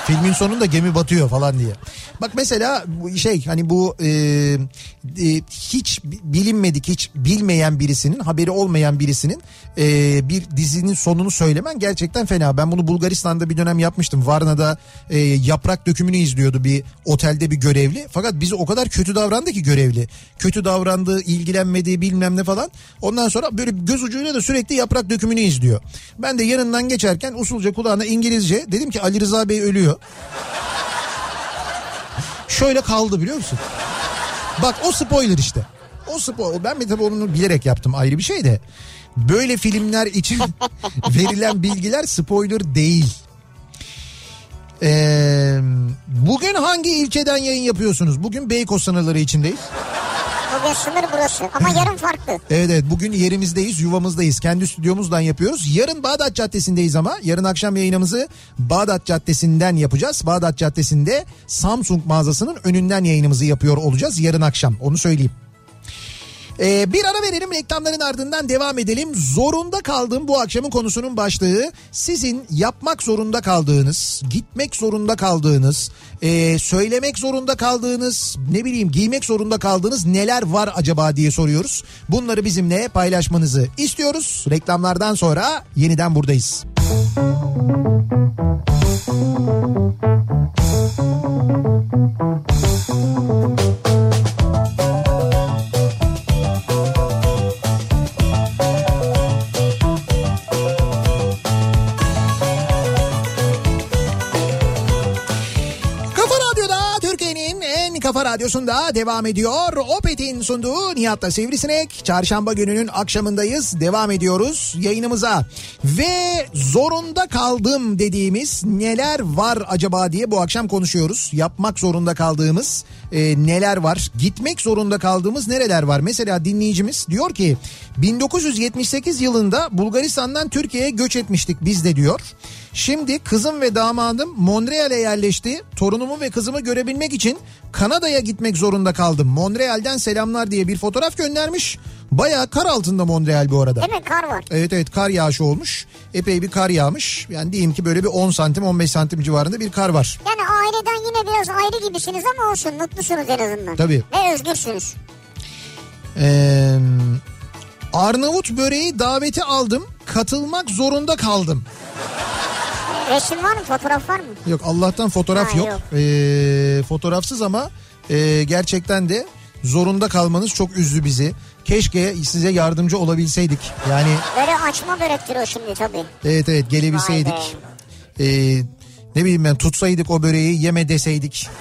Filmin sonunda gemi batıyor falan diye. Bak mesela şey hani bu e, e, hiç bilinmedik hiç bilmeyen birisinin haberi olmayan birisinin e, bir dizinin sonunu söylemen gerçekten fena. Ben bunu Bulgaristan'da bir dönem yapmıştım. Varna'da e, yaprak dökümünü izliyordu bir otelde bir görevli. Fakat bizi o kadar kötü davrandı ki görevli. Kötü davrandı, ilgilenmedi bilmem ne falan. Ondan sonra böyle göz ucuyla da sürekli yaprak dökümünü izliyor. Ben de yanından geçerken usulca kulağına İngilizce dedim ki Ali Rıza Bey ölüyor. Şöyle kaldı biliyor musun? Bak o spoiler işte. O spoiler. Ben bir tabii onu bilerek yaptım ayrı bir şey de. Böyle filmler için verilen bilgiler spoiler değil. Ee, bugün hangi ilçeden yayın yapıyorsunuz? Bugün Beykoz sınırları içindeyiz. Bugün sınır burası ama yarın farklı. Evet evet bugün yerimizdeyiz yuvamızdayız kendi stüdyomuzdan yapıyoruz. Yarın Bağdat Caddesi'ndeyiz ama yarın akşam yayınımızı Bağdat Caddesi'nden yapacağız. Bağdat Caddesi'nde Samsung mağazasının önünden yayınımızı yapıyor olacağız yarın akşam onu söyleyeyim. Ee, bir ara verelim reklamların ardından devam edelim. Zorunda kaldığım bu akşamın konusunun başlığı sizin yapmak zorunda kaldığınız, gitmek zorunda kaldığınız, e, söylemek zorunda kaldığınız, ne bileyim giymek zorunda kaldığınız neler var acaba diye soruyoruz. Bunları bizimle paylaşmanızı istiyoruz. Reklamlardan sonra yeniden buradayız. Kafa radyosunda devam ediyor. Opet'in sunduğu Nihat'la Sivrisinek. Çarşamba gününün akşamındayız. Devam ediyoruz yayınımıza. Ve zorunda kaldım dediğimiz neler var acaba diye bu akşam konuşuyoruz. Yapmak zorunda kaldığımız e, neler var? Gitmek zorunda kaldığımız nereler var? Mesela dinleyicimiz diyor ki 1978 yılında Bulgaristan'dan Türkiye'ye göç etmiştik biz de diyor. Şimdi kızım ve damadım Montreal'e yerleşti. Torunumu ve kızımı görebilmek için Kanada'ya gitmek zorunda kaldım. Montreal'den selamlar diye bir fotoğraf göndermiş. Bayağı kar altında Montreal bu arada. Mi? Kar var. Evet evet kar yağışı olmuş. Epey bir kar yağmış. Yani diyeyim ki böyle bir 10 santim 15 santim civarında bir kar var. Yani aileden yine biraz ayrı gibisiniz ama olsun mutlusunuz en azından. Tabii. Ve özgürsünüz. Ee, Arnavut böreği daveti aldım. Katılmak zorunda kaldım. Resim var mı? Fotoğraf var mı? Yok Allah'tan fotoğraf Ha, yok. yok. Ee, fotoğrafsız ama e, gerçekten de zorunda kalmanız çok üzdü bizi. Keşke size yardımcı olabilseydik. Yani Böyle açma börektir o şimdi tabii. evet evet gelebilseydik. Ee, ne bileyim ben tutsaydık o böreği yeme deseydik.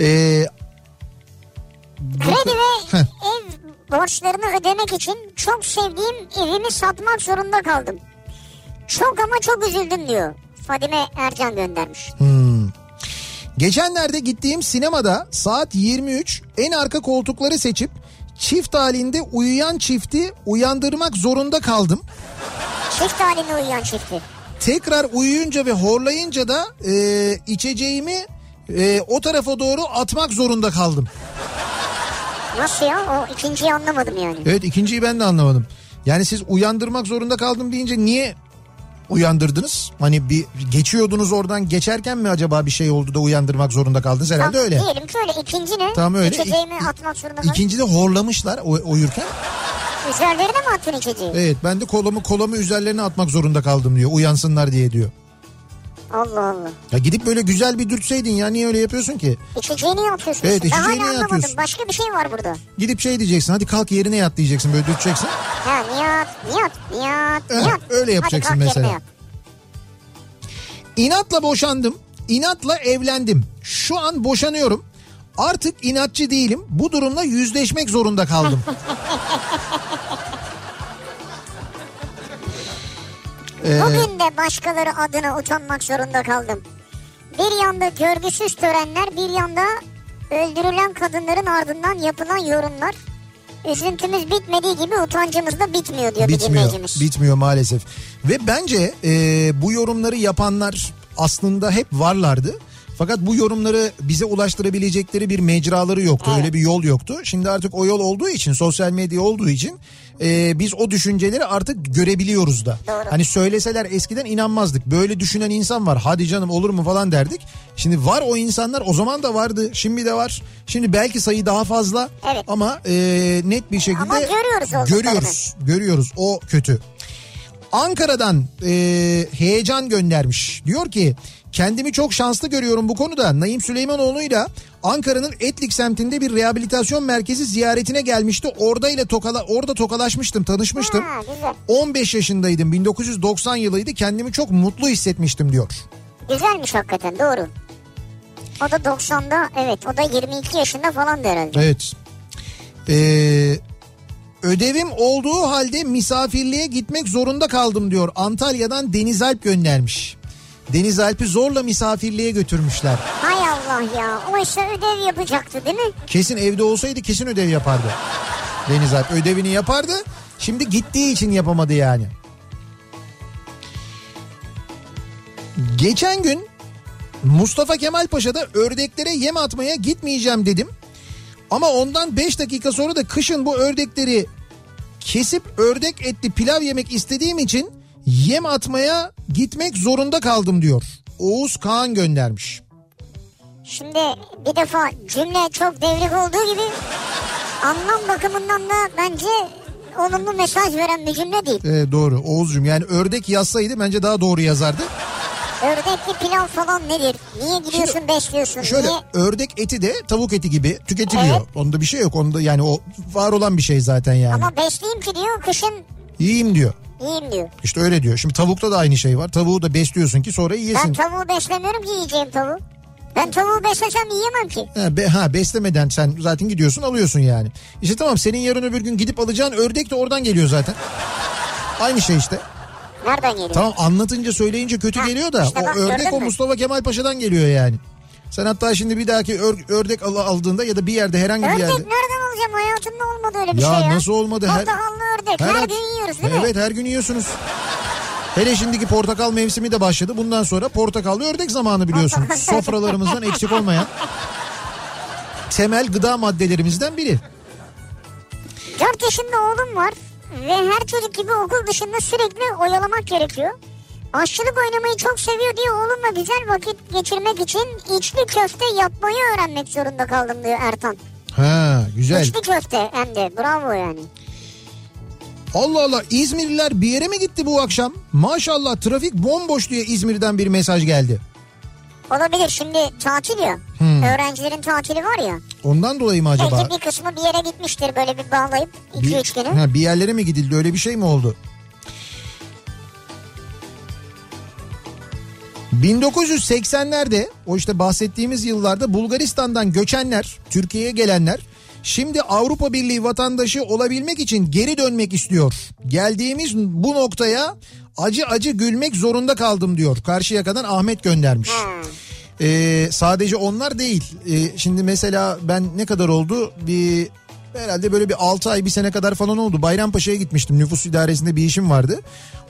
Ee, Kredi ve ev borçlarını ödemek için çok sevdiğim evimi satmak zorunda kaldım. Çok ama çok üzüldüm diyor. Fadime Ercan göndermiş. Geçenlerde gittiğim sinemada saat 23 en arka koltukları seçip çift halinde uyuyan çifti uyandırmak zorunda kaldım. Çift halinde uyuyan çifti. Tekrar uyuyunca ve horlayınca da e, içeceğimi e, o tarafa doğru atmak zorunda kaldım. Nasıl ya? O ikinciyi anlamadım yani. Evet ikinciyi ben de anlamadım. Yani siz uyandırmak zorunda kaldım deyince niye uyandırdınız? Hani bir geçiyordunuz oradan geçerken mi acaba bir şey oldu da uyandırmak zorunda kaldınız? Herhalde Tam öyle. Diyelim ki öyle. İkinci ne? Tamam öyle. İçeceğimi İ- atmak zorunda kaldım. İkinci de horlamışlar uy- uyurken. Üzerlerine mi attın içeceği? Evet ben de kolumu kolumu üzerlerine atmak zorunda kaldım diyor. Uyansınlar diye diyor. Allah Allah. Ya gidip böyle güzel bir dürtseydin ya niye öyle yapıyorsun ki? İçeceğini atıyorsun. Evet, işte. Ben içeceğini hala anlamadım. Başka bir şey var burada. Gidip şey diyeceksin hadi kalk yerine yat diyeceksin böyle dürteceksin. Ha Nihat, Nihat, Nihat, Evet, Nihat. öyle yapacaksın Hadi mesela. yat. İnatla boşandım. inatla evlendim. Şu an boşanıyorum. Artık inatçı değilim. Bu durumla yüzleşmek zorunda kaldım. Ee, Bugün de başkaları adına utanmak zorunda kaldım. Bir yanda görgüsüz törenler, bir yanda öldürülen kadınların ardından yapılan yorumlar. Üzüntümüz bitmediği gibi utancımız da bitmiyor diyor bir bitmiyor. dinleyicimiz. Bitmiyor maalesef. Ve bence e, bu yorumları yapanlar aslında hep varlardı. Fakat bu yorumları bize ulaştırabilecekleri bir mecraları yoktu. Evet. Öyle bir yol yoktu. Şimdi artık o yol olduğu için, sosyal medya olduğu için e, biz o düşünceleri artık görebiliyoruz da. Doğru. Hani söyleseler eskiden inanmazdık. Böyle düşünen insan var. Hadi canım olur mu falan derdik. Şimdi var o insanlar. O zaman da vardı. Şimdi de var. Şimdi belki sayı daha fazla. Evet. Ama e, net bir şekilde Ama görüyoruz görüyoruz. Görüyoruz. O kötü. Ankara'dan e, heyecan göndermiş. Diyor ki kendimi çok şanslı görüyorum bu konuda. Naim Süleymanoğlu'yla Ankara'nın Etlik semtinde bir rehabilitasyon merkezi ziyaretine gelmişti. Orada ile tokala, orada tokalaşmıştım, tanışmıştım. Ha, güzel. 15 yaşındaydım. 1990 yılıydı. Kendimi çok mutlu hissetmiştim diyor. Güzelmiş hakikaten doğru. O da 90'da evet o da 22 yaşında falan herhalde. Evet. Ee, ödevim olduğu halde misafirliğe gitmek zorunda kaldım diyor. Antalya'dan Deniz Alp göndermiş. Deniz Alp'i zorla misafirliğe götürmüşler. Hay Allah ya oysa ödev yapacaktı değil mi? Kesin evde olsaydı kesin ödev yapardı. Deniz Alp ödevini yapardı. Şimdi gittiği için yapamadı yani. Geçen gün Mustafa Kemal Paşa'da ördeklere yem atmaya gitmeyeceğim dedim. Ama ondan 5 dakika sonra da kışın bu ördekleri kesip ördek etli pilav yemek istediğim için yem atmaya gitmek zorunda kaldım diyor. Oğuz Kaan göndermiş. Şimdi bir defa cümle çok devrik olduğu gibi anlam bakımından da bence olumlu mesaj veren bir cümle değil. Ee, doğru Oğuz'cum yani ördek yazsaydı bence daha doğru yazardı. Ördekli pilav falan nedir? Niye gidiyorsun besliyorsun? Şöyle Niye? ördek eti de tavuk eti gibi tüketiliyor. Evet. Onda bir şey yok. Onda yani o var olan bir şey zaten yani. Ama besleyeyim ki diyor kışın Yiyeyim diyor. yiyeyim diyor. İşte öyle diyor. Şimdi tavukta da aynı şey var. Tavuğu da besliyorsun ki sonra Ben yiyesin. tavuğu beslemiyorum ki yiyeceğim tavuğu. Ben tavuğu beslesem yiyemem ki. Ha, be, ha beslemeden sen zaten gidiyorsun alıyorsun yani. İşte tamam senin yarın öbür gün gidip alacağın ördek de oradan geliyor zaten. Aynı şey işte. Nereden geliyor? Tamam anlatınca söyleyince kötü Ha, geliyor da işte o bak, ördek o mü? Mustafa Kemal Paşa'dan geliyor yani. Sen hatta şimdi bir dahaki ör- ördek al- aldığında ya da bir yerde herhangi bir Ördek yerde. nereden alacağım? Hayatımda olmadı öyle bir Ya şey ya. nasıl olmadı? Her- Portakallı ördek. Her, Her- gün yiyoruz değil mi? Evet her gün yiyorsunuz. Hele şimdiki portakal mevsimi de başladı. Bundan sonra portakallı ördek zamanı biliyorsun. Sofralarımızdan eksik olmayan temel gıda maddelerimizden biri. 4 yaşında oğlum var ve her çocuk gibi okul dışında sürekli oyalamak gerekiyor. Aşçılık oynamayı çok seviyor diye oğlumla güzel vakit geçirmek için içli köfte yapmayı öğrenmek zorunda kaldım diyor Ertan. Ha güzel. İçli köfte hem de bravo yani. Allah Allah İzmirliler bir yere mi gitti bu akşam? Maşallah trafik bomboş diye İzmir'den bir mesaj geldi. Olabilir şimdi tatil ya. Hmm. Öğrencilerin tatili var ya. Ondan dolayı mı acaba? Belki bir kısmı bir yere gitmiştir böyle bir bağlayıp Bir, 2-3 günü. ha, bir yerlere mi gidildi öyle bir şey mi oldu? 1980'lerde o işte bahsettiğimiz yıllarda Bulgaristan'dan göçenler, Türkiye'ye gelenler şimdi Avrupa Birliği vatandaşı olabilmek için geri dönmek istiyor. Geldiğimiz bu noktaya acı acı gülmek zorunda kaldım diyor. Karşıyaka'dan Ahmet göndermiş. Ee, sadece onlar değil. Ee, şimdi mesela ben ne kadar oldu? Bir herhalde böyle bir 6 ay bir sene kadar falan oldu. Bayrampaşa'ya gitmiştim. Nüfus idaresinde bir işim vardı.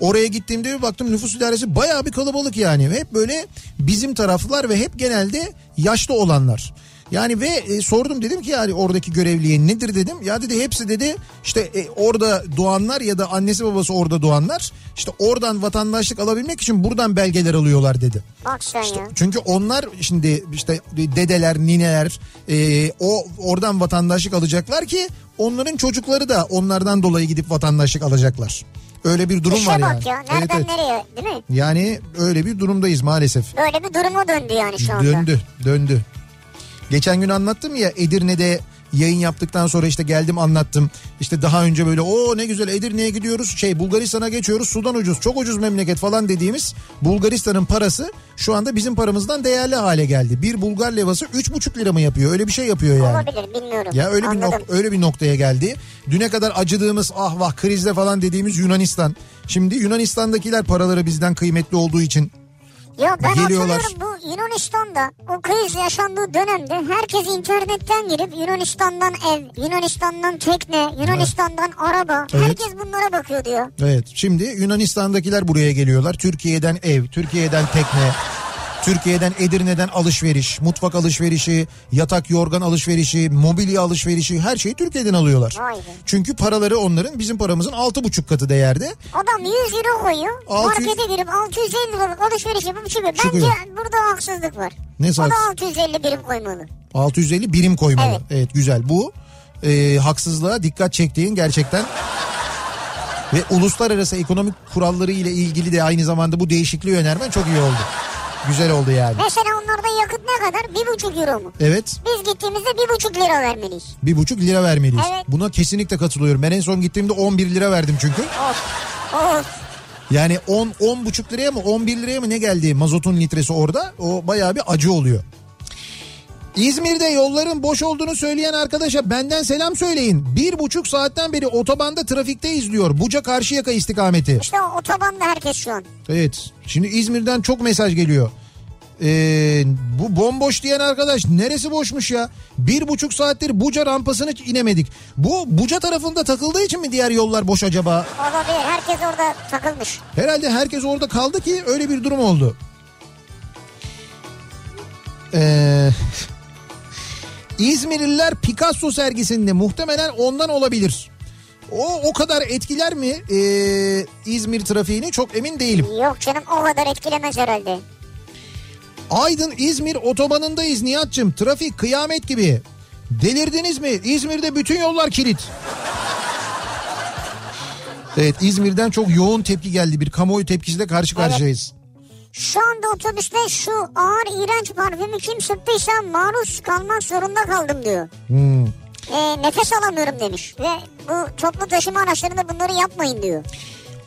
Oraya gittiğimde bir baktım nüfus idaresi bayağı bir kalabalık yani. Hep böyle bizim taraflar ve hep genelde yaşlı olanlar. Yani ve e, sordum dedim ki yani oradaki görevliye nedir dedim. Ya dedi hepsi dedi işte e, orada doğanlar ya da annesi babası orada doğanlar işte oradan vatandaşlık alabilmek için buradan belgeler alıyorlar dedi. Bak sen ya. Çünkü onlar şimdi işte dedeler, nineler e, o oradan vatandaşlık alacaklar ki onların çocukları da onlardan dolayı gidip vatandaşlık alacaklar. Öyle bir durum İşe var bak yani. ya Evet, nereden evet. nereye değil mi? Yani öyle bir durumdayız maalesef. Böyle bir duruma döndü yani şu anda. Döndü, döndü. Geçen gün anlattım ya Edirne'de yayın yaptıktan sonra işte geldim anlattım. İşte daha önce böyle o ne güzel Edirne'ye gidiyoruz şey Bulgaristan'a geçiyoruz sudan ucuz çok ucuz memleket falan dediğimiz Bulgaristan'ın parası şu anda bizim paramızdan değerli hale geldi. Bir Bulgar levası 3,5 lira mı yapıyor öyle bir şey yapıyor yani. Olabilir bilmiyorum. Ya öyle bir Anladım. nok- öyle bir noktaya geldi. Düne kadar acıdığımız ah vah krizde falan dediğimiz Yunanistan. Şimdi Yunanistan'dakiler paraları bizden kıymetli olduğu için Ya ben Geliyorlar. hatırlıyorum bu Yunanistan'da o kriz yaşandığı dönemde herkes internetten girip Yunanistan'dan ev, Yunanistan'dan tekne, Yunanistan'dan araba Evet. herkes bunlara bakıyor diyor. Evet şimdi Yunanistan'dakiler buraya geliyorlar. Türkiye'den ev, Türkiye'den tekne, Türkiye'den Edirne'den alışveriş, mutfak alışverişi, yatak yorgan alışverişi, mobilya alışverişi her şeyi Türkiye'den alıyorlar. Vay be. Çünkü paraları onların bizim paramızın altı buçuk katı değerde. Adam 100 euro koyuyor 600 markete girip 650 liralık alışveriş yapıp çıkıyor. Bence Çıkıyor. burada haksızlık var. Ne o da haksız- 650 birim koymalı. 650 birim koymalı. Evet. Evet, güzel bu e, haksızlığa dikkat çektiğin gerçekten ve uluslararası ekonomik kuralları ile ilgili de aynı zamanda bu değişikliği önermen çok iyi oldu. Güzel oldu yani. Mesela onlarda yakıt ne kadar? 1,5 euro mu? Evet Biz gittiğimizde 1,5 lira vermeliyiz. bir buçuk lira vermeliyiz. Evet. Buna kesinlikle katılıyorum. Ben en son gittiğimde 11 lira verdim çünkü. Of. Of. Yani 10 10 buçuk liraya mı 11 liraya mı ne geldi mazotun litresi orada? O bayağı bir acı oluyor. İzmir'de yolların boş olduğunu söyleyen arkadaşa benden selam söyleyin. Bir buçuk saatten beri otobanda trafikte izliyor. Buca Karşıyaka istikameti. İşte o otobanda herkes şu an. Evet. Şimdi İzmir'den çok mesaj geliyor. Ee, bu bomboş diyen arkadaş neresi boşmuş ya? Bir buçuk saattir Buca rampasını inemedik. Bu Buca tarafında takıldığı için mi diğer yollar boş acaba? Olabilir. Herkes orada takılmış. Herhalde herkes orada kaldı ki öyle bir durum oldu. Ee, İzmirliler Picasso sergisinde muhtemelen ondan olabilir. O o kadar etkiler mi ee, İzmir trafiğini çok emin değilim. Yok canım o kadar etkilemez herhalde. Aydın İzmir otobanındayız Nihat'cığım. Trafik kıyamet gibi. Delirdiniz mi? İzmir'de bütün yollar kilit. Evet İzmir'den çok yoğun tepki geldi. Bir kamuoyu tepkisiyle karşı karşıyayız. Şu anda otobüste şu ağır iğrenç parfümü kim sıktıysa maruz kalmak zorunda kaldım diyor. Hmm. E, nefes alamıyorum demiş. Ve bu toplu taşıma araçlarında bunları yapmayın diyor.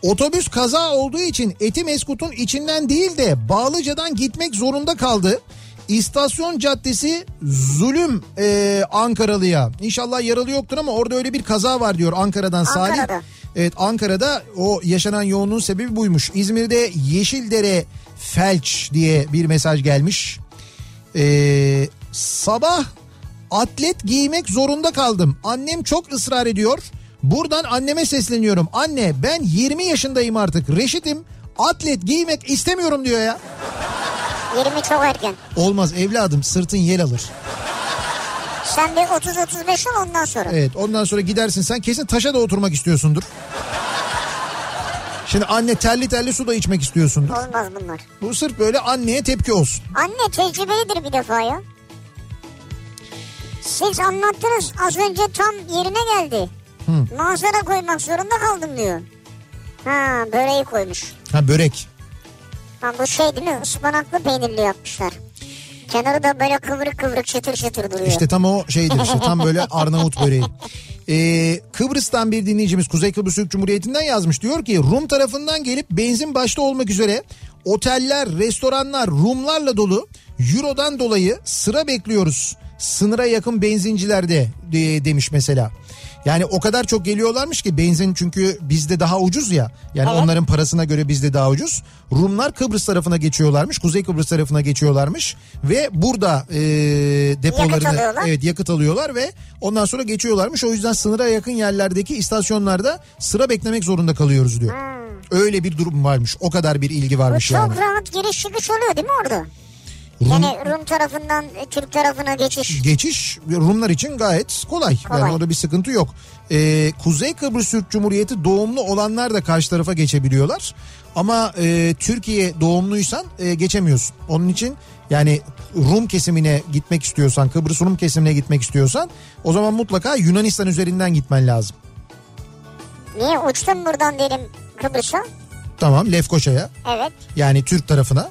Otobüs kaza olduğu için Etimeskut'un içinden değil de Bağlıca'dan gitmek zorunda kaldı. İstasyon Caddesi zulüm e, Ankaralı'ya. İnşallah yaralı yoktur ama orada öyle bir kaza var diyor Ankara'dan Salih. Ankara'da. Evet Ankara'da o yaşanan yoğunluğun sebebi buymuş. İzmir'de Yeşildere felç diye bir mesaj gelmiş. Ee, sabah atlet giymek zorunda kaldım. Annem çok ısrar ediyor. Buradan anneme sesleniyorum. Anne ben 20 yaşındayım artık. Reşitim. Atlet giymek istemiyorum diyor ya. 20 çok erken. Olmaz evladım sırtın yel alır. Sen bir 30-35 ol ondan sonra. Evet ondan sonra gidersin sen kesin taşa da oturmak istiyorsundur. Şimdi anne terli terli su da içmek istiyorsundur. Olmaz bunlar. Bu sırf böyle anneye tepki olsun. Anne tecrübelidir bir defa ya. Siz anlattınız az önce tam yerine geldi. Manzara koymak zorunda kaldım diyor. Ha böreği koymuş. Ha börek. Ha bu şey değil mi ıspanaklı peynirli yapmışlar. Kenarı da böyle kıvrık kıvrık çıtır çıtır duruyor. İşte tam o şeydir işte tam böyle Arnavut böreği. Ee, Kıbrıs'tan bir dinleyicimiz Kuzey Kıbrıs Türk Cumhuriyeti'nden yazmış. Diyor ki Rum tarafından gelip benzin başta olmak üzere oteller, restoranlar Rumlarla dolu. Euro'dan dolayı sıra bekliyoruz. Sınıra yakın benzincilerde de, demiş mesela. Yani o kadar çok geliyorlarmış ki benzin çünkü bizde daha ucuz ya. Yani Evet. onların parasına göre bizde daha ucuz. Rumlar Kıbrıs tarafına geçiyorlarmış. Kuzey Kıbrıs tarafına geçiyorlarmış. Ve burada e, depolarını alıyorlar. evet yakıt alıyorlar ve ondan sonra geçiyorlarmış. O yüzden sınıra yakın yerlerdeki istasyonlarda sıra beklemek zorunda kalıyoruz diyor. Öyle bir durum varmış. O kadar bir ilgi Bu varmış çok yani. rahat giriş çıkış oluyor değil mi orada? Rum- Yani Rum tarafından e, Türk tarafına geçiş. geçiş Rumlar için gayet kolay. Yani Kolay. orada bir sıkıntı yok. Ee, Kuzey Kıbrıs Türk Cumhuriyeti doğumlu olanlar da karşı tarafa geçebiliyorlar. Ama e, Türkiye doğumluysan e, geçemiyorsun. Onun için yani Rum kesimine gitmek istiyorsan, Kıbrıs Rum kesimine gitmek istiyorsan o zaman mutlaka Yunanistan üzerinden gitmen lazım. Niye uçtum buradan dedim. Kıbrıs'a. Tamam Lefkoşa'ya Evet. yani Türk tarafına.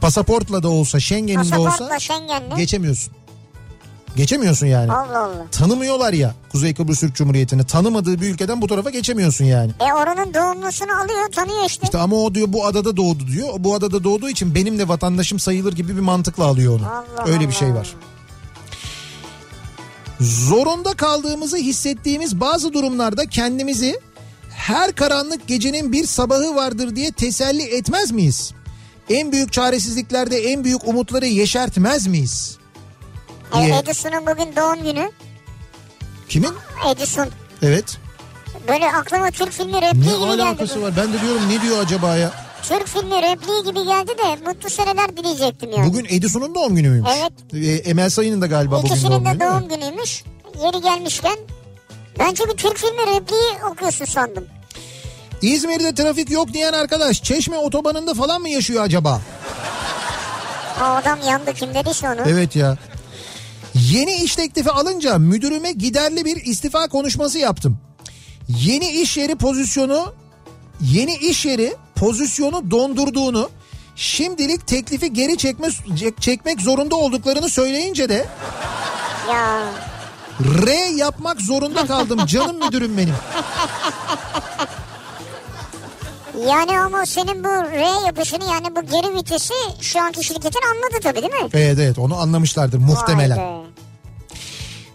Pasaportla da olsa Schengen'in de olsa Pasaportla Schengen'le. geçemiyorsun. Geçemiyorsun yani. Allah Allah. Tanımıyorlar ya Kuzey Kıbrıs Türk Cumhuriyeti'ni. Tanımadığı bir ülkeden bu tarafa geçemiyorsun yani. E oranın doğumlusunu alıyor tanıyor işte. İşte ama o diyor bu adada doğdu diyor. Bu adada doğduğu için benim de vatandaşım sayılır gibi bir mantıkla alıyor onu. Allah Öyle bir şey var. Zorunda kaldığımızı hissettiğimiz bazı durumlarda kendimizi her karanlık gecenin bir sabahı vardır diye teselli etmez miyiz? En büyük çaresizliklerde en büyük umutları yeşertmez miyiz? E, diye. Edison'un bugün doğum günü. Kimin? Edison. Evet. Böyle aklıma Türk filmi Ne repliği gibi geldi. alakası bu. var? Ben de diyorum ne diyor acaba ya? Türk filmi repliği gibi geldi de mutlu seneler dileyecektim yani. Bugün Edison'un doğum günü müymüş? Evet. Ee, Emel Sayın'ın da galiba bugün doğum İkisinin günü de değil mi? doğum günüymüş. Yeri gelmişken. Ben çünkü Türk filmi repliği okuyorsun sandım. İzmir'de trafik yok diyen arkadaş Çeşme otobanında falan mı yaşıyor acaba? O adam yandı kim dediyse onu. Evet ya. Yeni iş teklifi alınca müdürüme giderli bir istifa konuşması yaptım. Yeni iş yeri pozisyonu yeni iş yeri pozisyonu dondurduğunu şimdilik teklifi geri çekme, çekmek zorunda olduklarını söyleyince de Ya R yapmak zorunda kaldım canım müdürüm benim. yani ama senin bu R yapışını yani bu geri vitesi şu anki şirketin anladı tabii değil mi? Evet evet onu anlamışlardır muhtemelen. Vay be.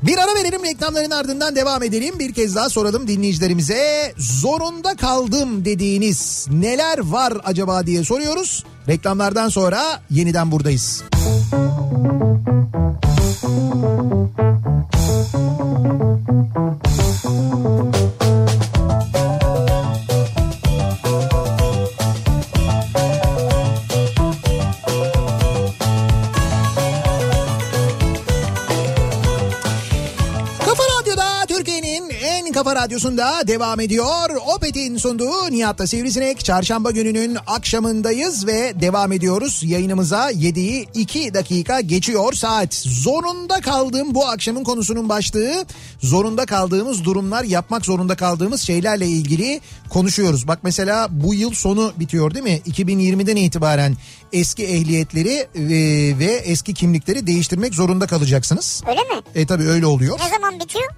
Bir ara verelim reklamların ardından devam edelim. Bir kez daha soralım dinleyicilerimize. Zorunda kaldım dediğiniz neler var acaba diye soruyoruz. Reklamlardan sonra yeniden buradayız. Kafa radyosunda devam ediyor. Opet'in sunduğu Nihat'ta Sivrisinek. Çarşamba gününün akşamındayız ve devam ediyoruz. Yayınımıza 7'yi 2 dakika geçiyor saat. Zorunda kaldığım bu akşamın konusunun başlığı zorunda kaldığımız durumlar yapmak zorunda kaldığımız şeylerle ilgili konuşuyoruz. Bak mesela bu yıl sonu bitiyor değil mi? 2020'den itibaren eski ehliyetleri e, ve eski kimlikleri değiştirmek zorunda kalacaksınız. Öyle mi? E tabi öyle oluyor. Ne zaman bitiyor?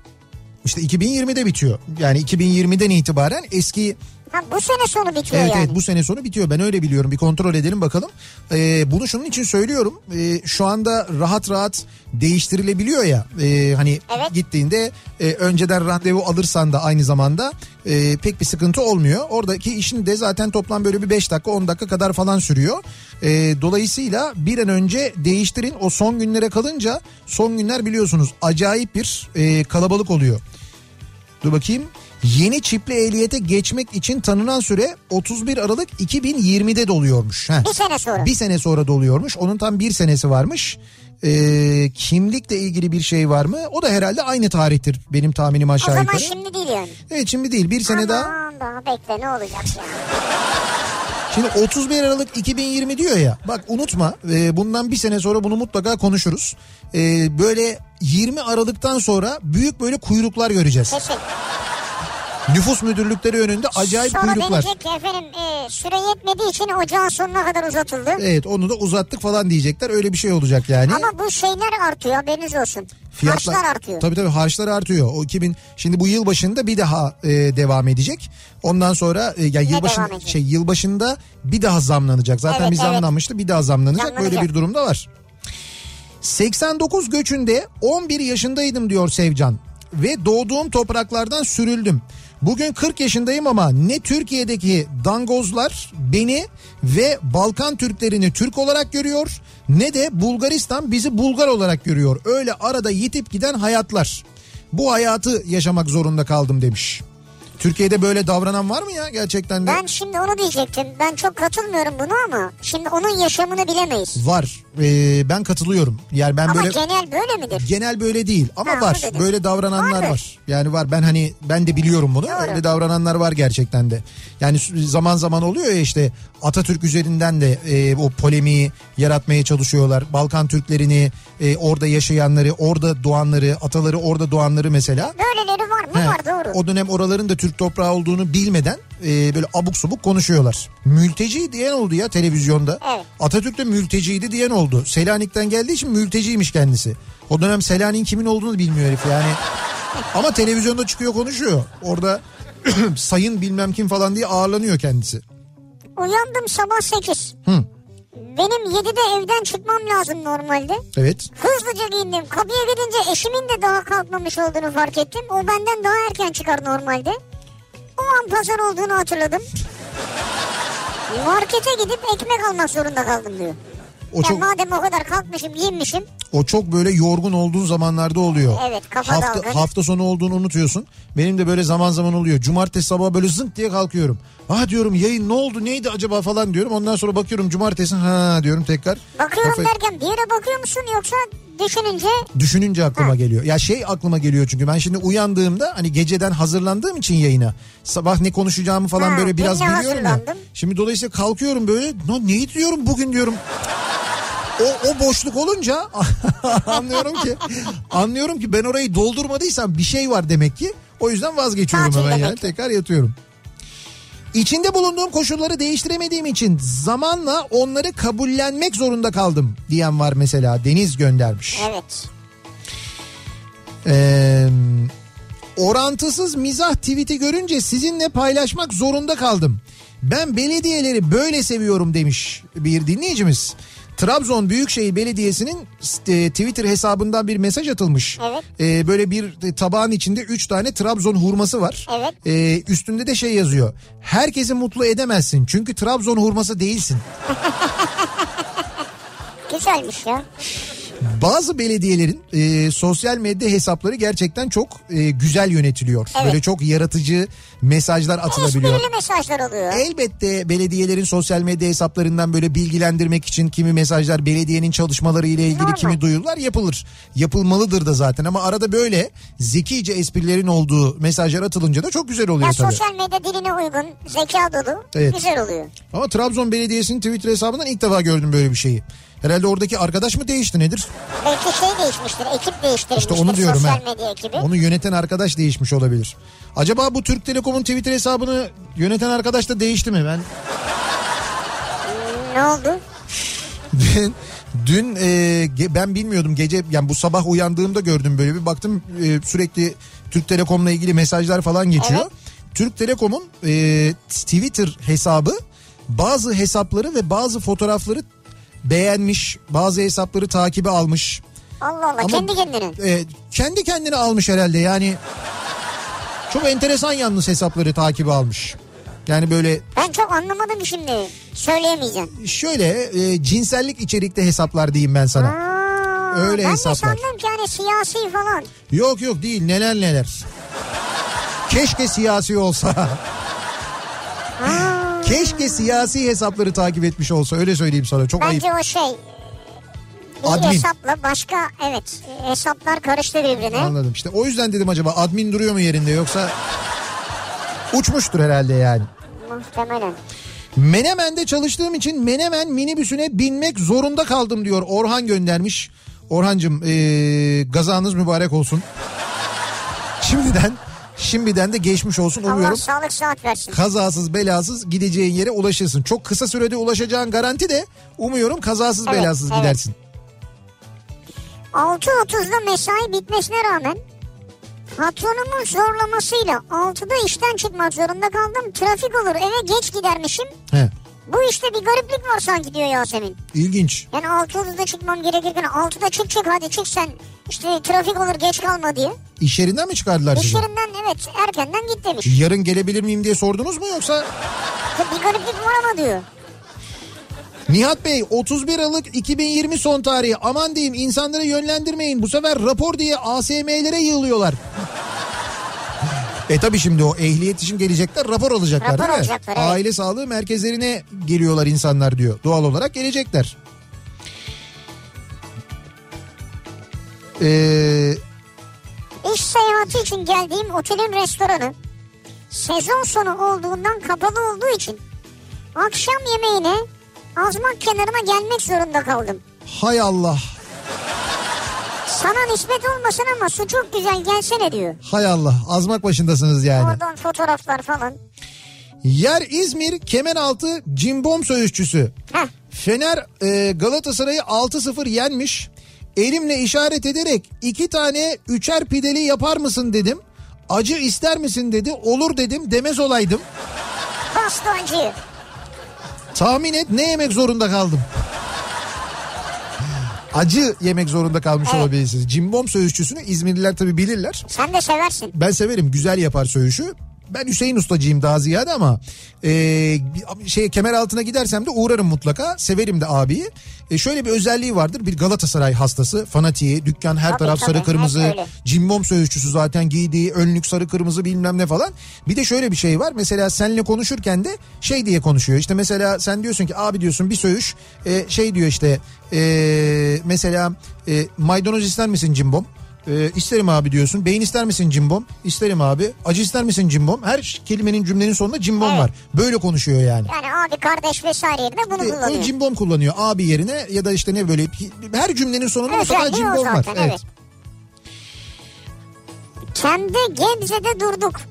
İşte 2020'de bitiyor. Yani 2020'den itibaren eski Ha bu sene sonu bitiyor evet yani. evet bu sene sonu bitiyor. Ben öyle biliyorum. Bir kontrol edelim bakalım. Ee, bunu şunun için söylüyorum. Ee, şu anda rahat rahat değiştirilebiliyor ya. Ee, hani Evet. gittiğinde e, önceden randevu alırsan da aynı zamanda e, pek bir sıkıntı olmuyor. Oradaki işin de zaten toplam böyle bir 5 dakika 10 dakika kadar falan sürüyor. Ee, dolayısıyla bir an önce değiştirin. O son günlere kalınca son günler biliyorsunuz acayip bir e, kalabalık oluyor. Dur bakayım. Yeni çipli ehliyete geçmek için tanınan süre 31 Aralık 2020'de doluyormuş. Heh. Bir sene sonra. Bir sene sonra doluyormuş. Onun tam bir senesi varmış. Ee, kimlikle ilgili bir şey var mı? O da herhalde aynı tarihtir benim tahminim o aşağı zaman yukarı. şimdi değil yani. Evet şimdi değil bir sene daha. Aman daha bekle ne olacak yani. Şimdi 31 Aralık 2020 diyor ya bak unutma e, bundan bir sene sonra bunu mutlaka konuşuruz. E, böyle 20 Aralık'tan sonra büyük böyle kuyruklar göreceğiz. Kesin. Nüfus müdürlükleri önünde acayip Sonra kuyruklar. denecek ki efendim e, süre yetmediği için ocağın sonuna kadar uzatıldı. Evet onu da uzattık falan diyecekler öyle bir şey olacak yani. Ama bu şeyler artıyor haberiniz olsun. Harçlar artıyor. Tabii tabii harçlar artıyor. O 2000 şimdi bu yıl başında bir daha e, devam edecek. Ondan sonra e, ya Yine yılbaşında devam edecek. şey yılbaşında bir daha zamlanacak. Zaten Evet, bir evet. zamlanmıştı. Bir daha zamlanacak. Zamlanacak. Böyle bir durumda var. 89 göçünde 11 yaşındaydım diyor Sevcan ve doğduğum topraklardan sürüldüm. Bugün 40 yaşındayım ama ne Türkiye'deki dangozlar beni ve Balkan Türklerini Türk olarak görüyor ne de Bulgaristan bizi Bulgar olarak görüyor. Öyle arada yitip giden hayatlar. Bu hayatı yaşamak zorunda kaldım demiş. Türkiye'de böyle davranan var mı ya gerçekten de? Ben şimdi onu diyecektim. Ben çok katılmıyorum bunu ama şimdi onun yaşamını bilemeyiz. Var. Ee, ben katılıyorum. Yani ben Ama böyle genel böyle midir? genel böyle değil ama Ha, var. Böyle davrananlar Vardır. var. Yani var. Ben hani ben de biliyorum bunu. Doğru. Öyle davrananlar var gerçekten de. Yani zaman zaman oluyor ya işte Atatürk üzerinden de e, o polemiği yaratmaya çalışıyorlar. Balkan Türklerini, e, orada yaşayanları, orada doğanları, ataları orada doğanları mesela. Böyle öyleleri var mı? He, Var doğru. O dönem oraların da Türk toprağı olduğunu bilmeden e, böyle abuk subuk konuşuyorlar. Mülteci diyen oldu ya televizyonda. Evet. Atatürk de mülteciydi diyen oldu. Selanik'ten geldiği için mülteciymiş kendisi. O dönem Selanik'in kimin olduğunu bilmiyor herif yani. Ama televizyonda çıkıyor konuşuyor. Orada sayın bilmem kim falan diye ağırlanıyor kendisi. Uyandım sabah 8. Hı. Benim 7'de evden çıkmam lazım normalde. Evet. Hızlıca giyindim. Kapıya gidince eşimin de daha kalkmamış olduğunu fark ettim. O benden daha erken çıkar normalde. O an pazar olduğunu hatırladım. Markete gidip ekmek almak zorunda kaldım diyor. O ya çok madem o kadar kalkmışım giyinmişim. o çok böyle yorgun olduğun zamanlarda oluyor. Evet, kafa hafta, dalgın. hafta sonu olduğunu unutuyorsun. Benim de böyle zaman zaman oluyor. Cumartesi sabah böyle zınk diye kalkıyorum. Ah diyorum yayın ne oldu neydi acaba falan diyorum. Ondan sonra bakıyorum cumartesi ha diyorum tekrar. Bakıyorum Kafayı- derken bir yere bakıyor musun yoksa düşününce Düşününce aklıma Ha. geliyor. Ya şey aklıma geliyor çünkü ben şimdi uyandığımda hani geceden hazırlandığım için yayına sabah ne konuşacağımı falan Ha, böyle biraz biliyorum ya. Şimdi dolayısıyla kalkıyorum böyle ne, neyi diyorum bugün diyorum. O, o boşluk olunca anlıyorum ki anlıyorum ki ben orayı doldurmadıysam bir şey var demek ki. O yüzden vazgeçiyorum Tatil hemen yani tekrar yatıyorum. İçinde bulunduğum koşulları değiştiremediğim için zamanla onları kabullenmek zorunda kaldım diyen var mesela Deniz göndermiş. evet. Ee, orantısız mizah tweet'i görünce sizinle paylaşmak zorunda kaldım. Ben belediyeleri böyle seviyorum demiş bir dinleyicimiz. Trabzon Büyükşehir Belediyesi'nin e, Twitter hesabından bir mesaj atılmış. Evet. Ee, böyle bir tabağın içinde 3 tane Trabzon hurması var. Evet. Ee, üstünde de şey yazıyor. Herkesi mutlu edemezsin çünkü Trabzon hurması değilsin. Güzelmiş ya. Bazı belediyelerin e, sosyal medya hesapları gerçekten çok e, güzel yönetiliyor. Evet. Böyle çok yaratıcı mesajlar atılabiliyor. Esprili mesajlar oluyor. Elbette belediyelerin sosyal medya hesaplarından böyle bilgilendirmek için kimi mesajlar belediyenin çalışmaları ile ilgili Normal. kimi duyurular yapılır. Yapılmalıdır da zaten ama arada böyle zekice esprilerin olduğu mesajlar atılınca da çok güzel oluyor Ya tabii. sosyal medya diline uygun, zeka dolu. Evet. Güzel oluyor. Ama Trabzon Belediyesi'nin Twitter hesabından ilk defa gördüm böyle bir şeyi. Herhalde oradaki arkadaş mı değişti nedir? Belki şey değişmiştir, ekip değiştirilmiştir. İşte onu diyorum sosyal medya ekibi. Onu yöneten arkadaş değişmiş olabilir. Acaba bu Türk Telekom'un Twitter hesabını yöneten arkadaş da değişti mi? Ben Ne oldu? dün, dün e, ge- ben bilmiyordum gece yani bu sabah uyandığımda gördüm böyle bir baktım e, sürekli Türk Telekom'la ilgili mesajlar falan geçiyor. Evet. Türk Telekom'un e, Twitter hesabı bazı hesapları ve bazı fotoğrafları beğenmiş, bazı hesapları takibe almış. Allah Allah Ama- kendi kendine. E, kendi kendine almış herhalde yani. Çok enteresan yalnız hesapları takibe almış. Yani böyle Ben çok anlamadım şimdi. Söyleyemeyeceğim. şöyle e, cinsellik içerikte hesaplar diyeyim ben sana. Aa, Öyle ben hesaplar. de sandım ki hani siyasi falan. Yok yok değil neler neler. Keşke siyasi olsa. Aa, Keşke siyasi hesapları takip etmiş olsa öyle söyleyeyim sana çok ayıp. bence o şey bir Admin. hesapla başka evet hesaplar karıştı birbirine. Anladım işte o yüzden dedim acaba admin duruyor mu yerinde yoksa uçmuştur herhalde yani. Muhtemelen. Menemen'de çalıştığım için Menemen minibüsüne binmek zorunda kaldım diyor Orhan göndermiş. Orhancığım ee, gazanız mübarek olsun. Şimdiden şimdiden de geçmiş olsun Allah umuyorum. sağlık saat versin. Kazasız belasız gideceğin yere ulaşırsın. Çok kısa sürede ulaşacağın garanti de umuyorum kazasız Evet, belasız evet. gidersin. 6.30'da mesai bitmesine rağmen patronumun zorlamasıyla 6'da işten çıkmak zorunda kaldım. Trafik olur eve geç gidermişim. He, Bu işte bir gariplik var sanki diyor Yasemin. ilginç. Yani 6.30'da çıkmam gerekirken 6'da çık çık hadi çık sen. İşte trafik olur geç kalma diye. İş yerinden mi çıkardılar İş sizi? yerinden evet erkenden git demiş. Yarın gelebilir miyim diye sordunuz mu yoksa? Bir gariplik var ama diyor. Nihat Bey 31 Aralık 2020 son tarihi aman diyeyim insanları yönlendirmeyin bu sefer rapor diye ASM'lere yığılıyorlar. E tabi şimdi o ehliyet için gelecekler rapor alacaklar Rapor değil mi? alacaklar, evet. Aile sağlığı merkezlerine geliyorlar insanlar diyor. Doğal olarak gelecekler. Ee, İş seyahati için geldiğim otelin restoranı sezon sonu olduğundan kapalı olduğu için akşam yemeğine azmak kenarına gelmek zorunda kaldım. hay Allah. Sana nispet olmasın ama su çok güzel gelsene diyor. Hay Allah azmak başındasınız yani. Oradan fotoğraflar falan. Yer İzmir Kemeraltı Cimbom Söğüşçüsü. Heh. Fener e, Galatasaray'ı 6-0 yenmiş. Elimle işaret ederek iki tane üçer pideli yapar mısın dedim. Acı ister misin dedi. Olur dedim demez olaydım. Bastı acıyı. Tahmin et ne yemek zorunda kaldım. Acı yemek zorunda kalmış Evet. olabilirsiniz. Cimbom söğüşçüsünü İzmirliler tabii bilirler. Sen de seversin. Ben severim güzel yapar söğüşü. Ben Hüseyin ustacıyım daha ziyade ama e, şey kemer altına gidersem de uğrarım mutlaka. Severim de abiyi. E, şöyle bir özelliği vardır. Bir Galatasaray hastası, fanatiği, dükkan her Tabii, taraf tabii, sarı kırmızı. Cimbom söğüşçüsü zaten giydiği önlük sarı kırmızı bilmem ne falan. Bir de şöyle bir şey var. Mesela seninle konuşurken de şey diye konuşuyor. İşte mesela sen diyorsun ki abi diyorsun bir söğüş e, şey diyor işte e, mesela e, maydanoz ister misin cimbom? E, isterim abi diyorsun. Beyin ister misin cimbom? İsterim abi. Acı ister misin cimbom? Her kelimenin cümlenin sonunda cimbom Evet. var. Böyle konuşuyor yani. Yani abi kardeş vesaire yerine bunu E, kullanıyor. o cimbom kullanıyor abi yerine ya da işte ne böyle her cümlenin sonunda mutlaka Özelliği o cimbom var. zaten, evet. Kendi Gebze'de durduk.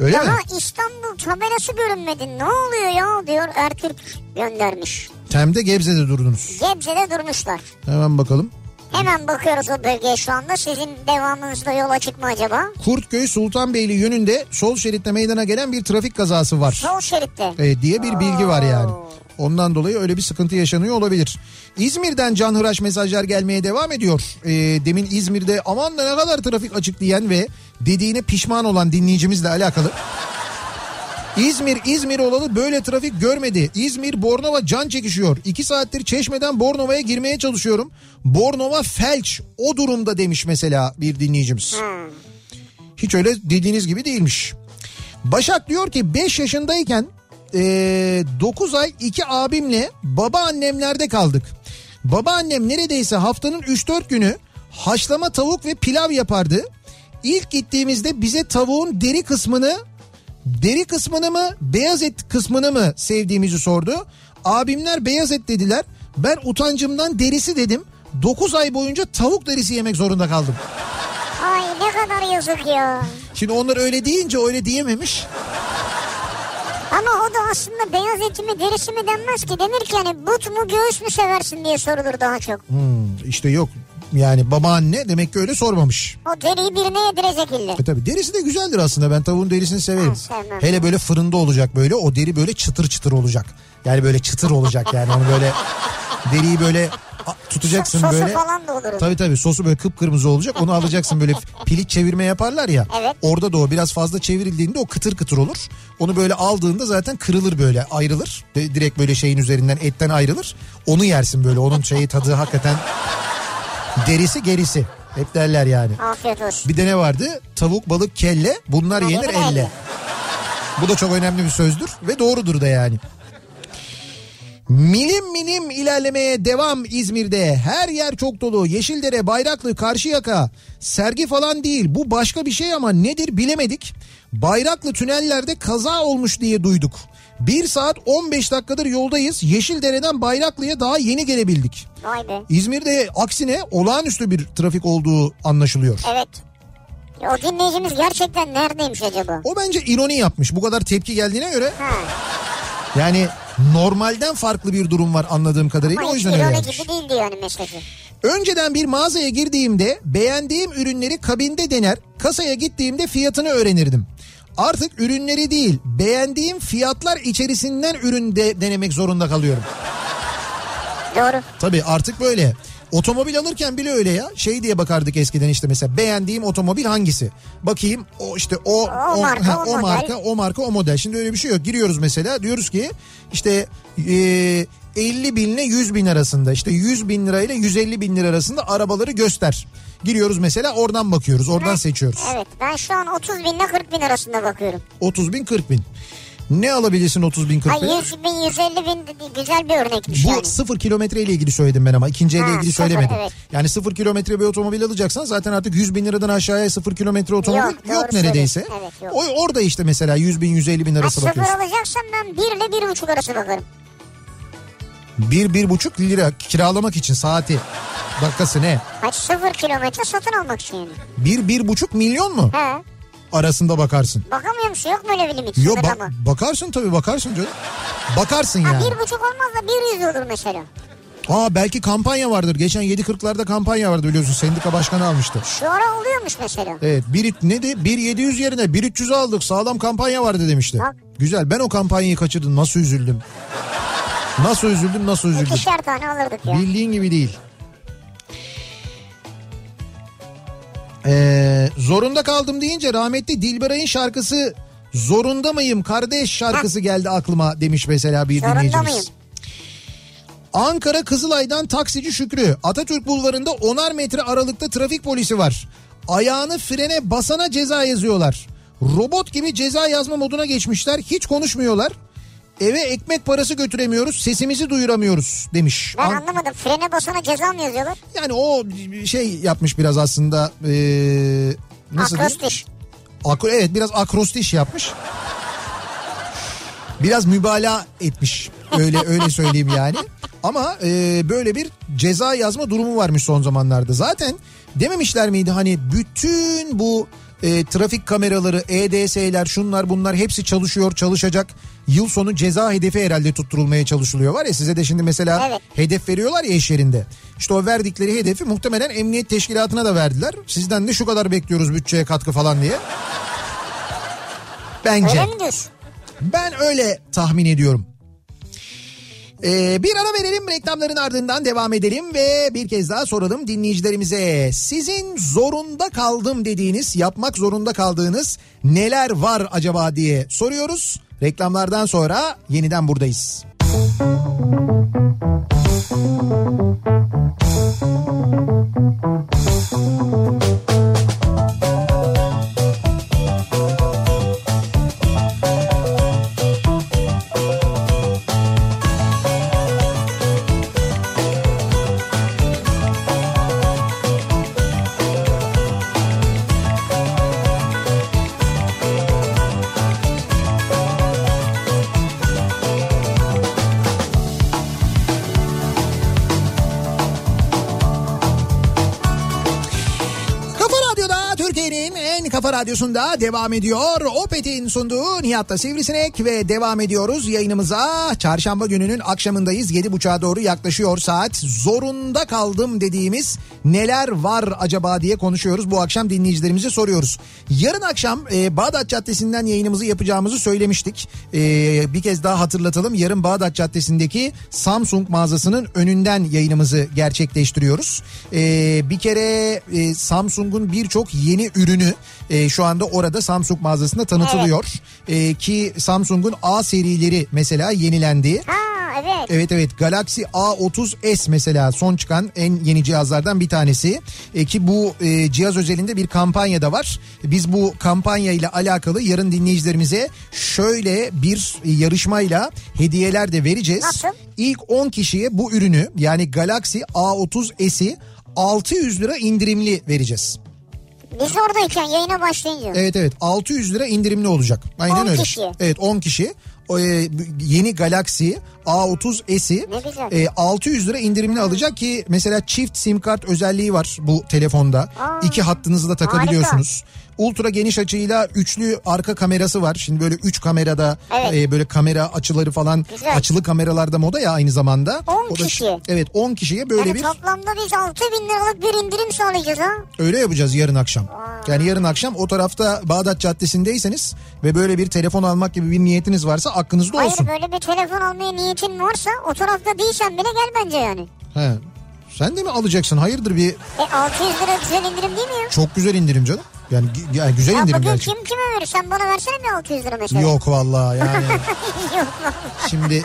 Öyle Daha mi? İstanbul tabelası görünmedi. Ne oluyor ya diyor Ertürk göndermiş. Tem'de Gebze'de durdunuz. Gebze'de durmuşlar. Hemen bakalım. Hemen bakıyoruz o bölgeye şu anda. Sizin devamınızda yola çıkma acaba? Kurtköy Sultanbeyli yönünde sol şeritte meydana gelen bir trafik kazası var. Sol şeritte. E, diye bir bilgi var yani. Ondan dolayı öyle bir sıkıntı yaşanıyor olabilir. İzmir'den canhıraş mesajlar gelmeye devam ediyor. E, demin İzmir'de aman da ne kadar trafik açık diyen ve dediğine pişman olan dinleyicimizle alakalı. İzmir İzmir olalı böyle trafik görmedi. İzmir Bornova can çekişiyor. İki saattir Çeşme'den Bornova'ya girmeye çalışıyorum. Bornova felç o durumda demiş mesela bir dinleyicimiz. Hiç öyle dediğiniz gibi değilmiş. Başak diyor ki 5 yaşındayken 9 ay iki abimle babaannemlerde kaldık. Babaannem neredeyse haftanın 3-4 günü haşlama tavuk ve pilav yapardı. İlk gittiğimizde bize tavuğun deri kısmını deri kısmını mı beyaz et kısmını mı sevdiğimizi sordu. Abimler beyaz et dediler. Ben utancımdan derisi dedim. 9 ay boyunca tavuk derisi yemek zorunda kaldım. Ay ne kadar yazık ya. Şimdi onlar öyle deyince öyle diyememiş. Ama o da aslında beyaz eti mi derisi mi denmez ki. Denir ki hani but mu göğüs mü seversin diye sorulur daha çok. Hmm, işte yok yani babaanne demek ki öyle sormamış. O deriyi birine yedirecek illa. E tabi derisi de güzeldir aslında ben tavuğun derisini severim. Sevmem. Hele böyle fırında olacak böyle o deri böyle çıtır çıtır olacak. Yani böyle çıtır olacak yani onu böyle deriyi böyle tutacaksın Sosu böyle. falan da olur. Tabii tabii sosu böyle kıpkırmızı olacak onu alacaksın böyle piliç çevirme yaparlar ya. Evet. Orada da o biraz fazla çevrildiğinde o kıtır kıtır olur. Onu böyle aldığında zaten kırılır böyle ayrılır. Direkt böyle şeyin üzerinden etten ayrılır. Onu yersin böyle onun şeyi tadı hakikaten derisi gerisi. Hep derler yani. Afiyet olsun. Bir de ne vardı? Tavuk, balık, kelle bunlar yenir yenir elle. elle. Bu da çok önemli bir sözdür ve doğrudur da yani. Milim milim ilerlemeye devam İzmir'de. Her yer çok dolu. Yeşildere, Bayraklı, Karşıyaka. Sergi falan değil. Bu başka bir şey ama nedir bilemedik. Bayraklı tünellerde kaza olmuş diye duyduk. 1 saat 15 dakikadır yoldayız. Yeşildere'den Bayraklı'ya daha yeni gelebildik. Vay be. İzmir'de aksine olağanüstü bir trafik olduğu anlaşılıyor. Evet. O dinleyicimiz gerçekten neredeymiş acaba? O bence ironi yapmış. Bu kadar tepki geldiğine göre Ha. yani normalden farklı bir durum var anladığım kadarıyla. Ama o yüzden öyle yapmış. gibi değildi yani mesajı. Önceden bir mağazaya girdiğimde beğendiğim ürünleri kabinde dener, kasaya gittiğimde fiyatını öğrenirdim. Artık ürünleri değil, beğendiğim fiyatlar içerisinden ürün de denemek zorunda kalıyorum. Doğru. Tabii artık böyle. Otomobil alırken bile öyle ya. Şey diye bakardık eskiden işte mesela beğendiğim otomobil hangisi? Bakayım o işte o O marka, o o model. marka o marka o model. Şimdi öyle bir şey yok. Giriyoruz mesela diyoruz ki işte e, 50 bin ile 100 bin arasında işte 100 bin lira ile 150 bin lira arasında arabaları göster. Giriyoruz mesela oradan bakıyoruz oradan seçiyoruz. Evet ben şu an 30 bin ile 40 bin arasında bakıyorum. 30 bin 40 bin. Ne alabilirsin 30 bin 40 Ha bin? 100 bin 150 bin güzel bir örnekmiş Bu yani. sıfır kilometre ile ilgili söyledim ben ama ikinci Ha, ilgili sıfır, söylemedim. evet. Yani sıfır kilometre bir otomobil alacaksan zaten artık 100 bin liradan aşağıya sıfır kilometre otomobil Yok, yok, neredeyse. Evet, yok. O, orada işte mesela 100 bin 150 bin Ha, arası sıfır bakıyorsun. alacaksam ben 1 ile 1,5 arası bakarım. Bir, bir buçuk lira kiralamak için saati. Dakikası ne? Kaç sıfır kilometre satın almak için yani. Bir, bir buçuk milyon mu? He. Arasında bakarsın. Bakamıyor musun? Yok mu öyle bir limit? Yok sınırlama? bakarsın tabii bakarsın canım. Bakarsın Ha, yani. bir buçuk olmaz da bir yüz olur mesela. Aa belki kampanya vardır. Geçen 7.40'larda kampanya vardı biliyorsun. Sendika başkanı almıştı. Şu ara oluyormuş mesela. Evet bir ne de 1700 yerine 1300 aldık. Sağlam kampanya vardı demişti. Bak. Güzel. Ben o kampanyayı kaçırdım. Nasıl üzüldüm. Nasıl üzüldüm, nasıl üzüldüm. İkişer tane alırdık ya. Bildiğin gibi değil. Ee, zorunda kaldım deyince rahmetli Dilberay'ın şarkısı Zorunda mıyım kardeş şarkısı geldi aklıma demiş mesela bir Zorunda dinleyicimiz. mıyım? Ankara Kızılay'dan taksici Şükrü. Atatürk Bulvarı'nda onar metre aralıkta trafik polisi var. Ayağını frene basana ceza yazıyorlar. Robot gibi ceza yazma moduna geçmişler. Hiç konuşmuyorlar. Eve ekmek parası götüremiyoruz, sesimizi duyuramıyoruz demiş. Ben An- anlamadım. Frene basana ceza mı yazıyorlar? yani o şey yapmış biraz aslında. Ee, nasıl? Akrostiş. Akro, evet biraz akrostiş yapmış. Biraz mübalağa etmiş. Öyle öyle söyleyeyim yani. Ama e, böyle bir ceza yazma durumu varmış son zamanlarda. Zaten dememişler miydi hani bütün bu e, trafik kameraları, EDS'ler, şunlar bunlar hepsi çalışıyor, çalışacak. Yıl sonu ceza hedefi herhalde tutturulmaya çalışılıyor var ya size de şimdi mesela Evet. hedef veriyorlar ya iş yerinde. İşte o verdikleri hedefi muhtemelen emniyet teşkilatına da verdiler. Sizden de şu kadar bekliyoruz bütçeye katkı falan diye. Bence. Öyle mi diyorsun? Ben öyle tahmin ediyorum. Ee, bir ara verelim reklamların ardından devam edelim ve bir kez daha soralım dinleyicilerimize. Sizin zorunda kaldım dediğiniz, yapmak zorunda kaldığınız neler var acaba diye soruyoruz. Reklamlardan sonra yeniden buradayız. Kafa radyosunda devam ediyor. Opet'in sunduğu Nihat'ta Sivrisinek ve devam ediyoruz yayınımıza. Çarşamba gününün akşamındayız. 7.30'a doğru yaklaşıyor saat. Zorunda kaldım dediğimiz neler var acaba diye konuşuyoruz. Bu akşam dinleyicilerimize soruyoruz. Yarın akşam e, Bağdat Caddesi'nden yayınımızı yapacağımızı söylemiştik. E, bir kez daha hatırlatalım. Yarın Bağdat Caddesi'ndeki Samsung mağazasının önünden yayınımızı gerçekleştiriyoruz. E, bir kere e, Samsung'un birçok yeni ürünü e, şu anda orada Samsung mağazasında tanıtılıyor. E, ki Samsung'un A serileri mesela yenilendi. Ha evet. Evet evet Galaxy A30s mesela son çıkan en yeni cihazlardan bir tanesi. E, ki bu e, cihaz özelinde bir kampanya da var. Biz bu kampanya ile alakalı yarın dinleyicilerimize şöyle bir yarışmayla hediyeler de vereceğiz. Nasıl? İlk 10 kişiye bu ürünü yani Galaxy A30s'i 600 lira indirimli vereceğiz. Biz oradayken yayına başlayınca. Evet evet 600 lira indirimli olacak. Aynen 10 öyle. kişiye. Evet 10 kişi. O, e, yeni Galaxy A30s'i Ne güzel. e, 600 lira indirimli alacak ki mesela çift sim kart özelliği var bu telefonda. Aa, İki hattınızı da takabiliyorsunuz. Ultra geniş açıyla üçlü arka kamerası var. Şimdi böyle üç kamerada Evet. e, böyle kamera açıları falan Güzel. açılı kameralarda moda ya aynı zamanda. 10 O da- kişiye. Evet 10 kişiye böyle yani bir toplamda biz 6 bin liralık bir indirim sağlayacağız ha. Öyle yapacağız yarın akşam. Yani yarın akşam o tarafta Bağdat Caddesi'ndeyseniz ve böyle bir telefon almak gibi bir niyetiniz varsa aklınızda Hayır olsun. böyle bir telefon almaya niyetin varsa o tarafta değilsen bile gel bence yani. He. Sen de mi alacaksın? Hayırdır bir E 600 lira güzel indirim değil mi ya? çok güzel indirim canım. Yani, yani güzel Ya indirim bugün gerçekten. kim kime verir? Sen bana versene bir 600 lira mesela. Yok vallahi yani. Yok. Şimdi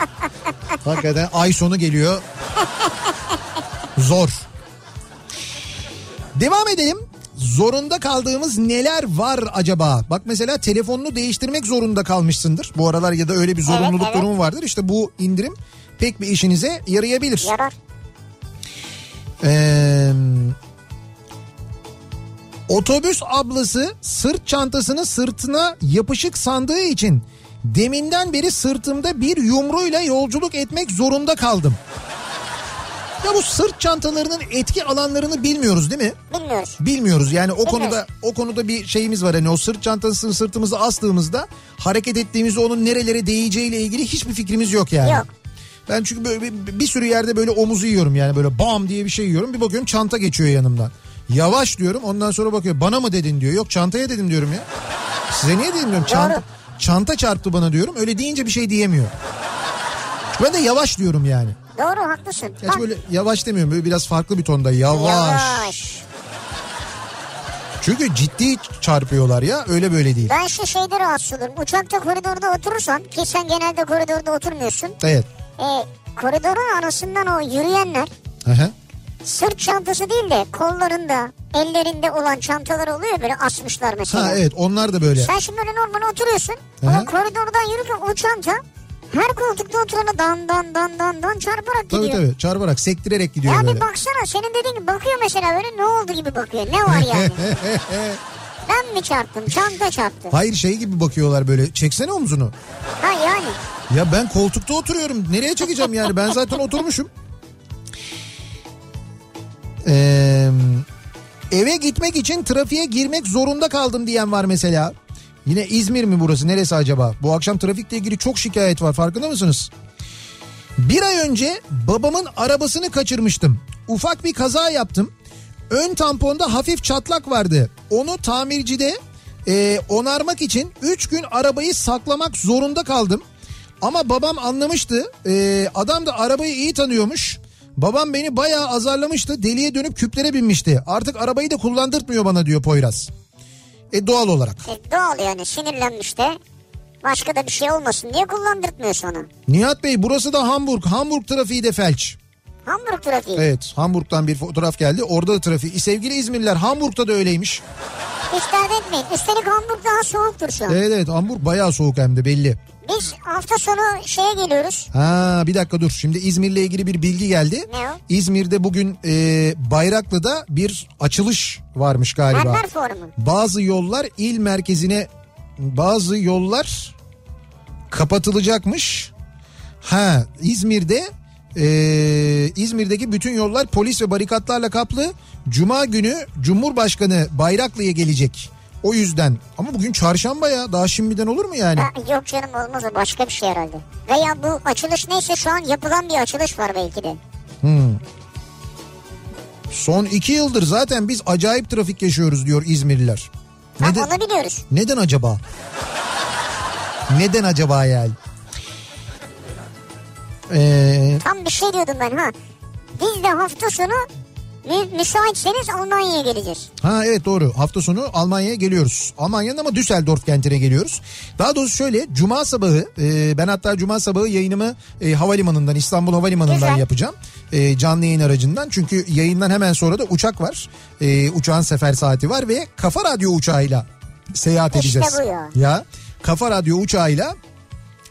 hakikaten ay sonu geliyor. Zor. Devam edelim. Zorunda kaldığımız neler var acaba? Bak mesela telefonunu değiştirmek zorunda kalmışsındır. Bu aralar ya da öyle bir zorunluluk evet. durumu vardır. İşte bu indirim pek bir işinize yarayabilir. Yarar. Ee, otobüs ablası sırt çantasını sırtına yapışık sandığı için deminden beri sırtımda bir yumruyla yolculuk etmek zorunda kaldım. Ya bu sırt çantalarının etki alanlarını bilmiyoruz değil mi? Bilmiyoruz. Bilmiyoruz yani o Bilmiyoruz. konuda o konuda bir şeyimiz var hani o sırt çantasını sırtımıza astığımızda hareket ettiğimizde onun nerelere değeceğiyle ilgili hiçbir fikrimiz yok yani. Yok. Ben çünkü böyle bir, bir sürü yerde böyle omuzu yiyorum yani böyle bam diye bir şey yiyorum bir bakıyorum çanta geçiyor yanımdan. Yavaş diyorum ondan sonra bakıyor bana mı dedin diyor yok çantaya dedim diyorum ya. Size niye dedim diyorum çanta, çanta çarptı bana diyorum öyle deyince bir şey diyemiyor. Ben de yavaş diyorum yani. Doğru haklısın. Gerçi Bak, böyle yavaş demiyorum böyle biraz farklı bir tonda yavaş. Yavaş. Çünkü ciddi çarpıyorlar ya öyle böyle değil. Ben şu şeyde rahatsız olurum. Uçakta koridorda oturursan ki sen genelde koridorda oturmuyorsun. Evet. E, koridorun arasından o yürüyenler Hı hı. sırt çantası değil de kollarında, ellerinde olan çantalar oluyor böyle asmışlar mesela. Ha evet onlar da böyle. Sen şimdi öyle normal oturuyorsun. Hı hı. Ama koridordan yürürken o çanta her koltukta oturana dan dan dan dan dan çarparak Tabii gidiyor. tabii çarparak sektirerek gidiyor Ya böyle. bir baksana senin dediğin gibi bakıyor mesela böyle ne oldu gibi bakıyor. Ne var yani? ben mi çarptım? Çanta çarptı. Hayır şey gibi bakıyorlar böyle çeksene omzunu. Ha yani. Ya ben koltukta oturuyorum nereye çekeceğim yani ben zaten oturmuşum. Ee, eve gitmek için trafiğe girmek zorunda kaldım diyen var mesela. Yine İzmir mi burası neresi acaba? Bu akşam trafikle ilgili çok şikayet var farkında mısınız? Bir ay önce babamın arabasını kaçırmıştım. Ufak bir kaza yaptım. Ön tamponda hafif çatlak vardı. Onu tamircide e, onarmak için 3 gün arabayı saklamak zorunda kaldım. Ama babam anlamıştı. E, adam da arabayı iyi tanıyormuş. Babam beni bayağı azarlamıştı. Deliye dönüp küplere binmişti. Artık arabayı da kullandırtmıyor bana diyor Poyraz. E doğal olarak. E, doğal yani sinirlenmiş de. Başka da bir şey olmasın diye kullandırtmıyor sana. Nihat Bey burası da Hamburg. Hamburg trafiği de felç. Hamburg trafiği. Evet Hamburg'dan bir fotoğraf geldi. Orada da trafik. E, Sevgili İzmirliler Hamburg'da da öyleymiş. Hiç dert etmeyin. Üstelik Hamburg daha soğuktur şu an. Evet evet Hamburg bayağı soğuk hem de belli. Biz hafta sonu şeye geliyoruz. Ha bir dakika dur. Şimdi İzmir'le ilgili bir bilgi geldi. Ne o? İzmir'de bugün e, Bayraklı'da bir açılış varmış galiba. Berber Forumu. Bazı yollar il merkezine bazı yollar kapatılacakmış. Ha İzmir'de e, İzmir'deki bütün yollar polis ve barikatlarla kaplı. Cuma günü Cumhurbaşkanı Bayraklı'ya gelecek. O yüzden ama bugün çarşamba ya daha şimdiden olur mu yani? Ha, yok canım olmaz o başka bir şey herhalde. Veya bu açılış neyse şu an yapılan bir açılış var belki de. Son iki yıldır zaten biz acayip trafik yaşıyoruz diyor İzmirliler. Ha, Neden, onu biliyoruz. neden acaba? Neden acaba yani? Ee, Tam bir şey diyordum ben ha. Biz de hafta sonu müsaitseniz Almanya'ya geleceğiz. ha evet doğru hafta sonu Almanya'ya geliyoruz. Almanya'nın ama Düsseldorf kentine geliyoruz. Daha doğrusu şöyle cuma sabahı e, ben hatta cuma sabahı yayınımı e, havalimanından İstanbul Havalimanı'ndan Güzel. yapacağım. E, canlı yayın aracından çünkü yayından hemen sonra da uçak var. E, uçağın sefer saati var ve Kafa Radyo uçağıyla seyahat İşte edeceğiz. bu ya. Ya Kafa Radyo uçağıyla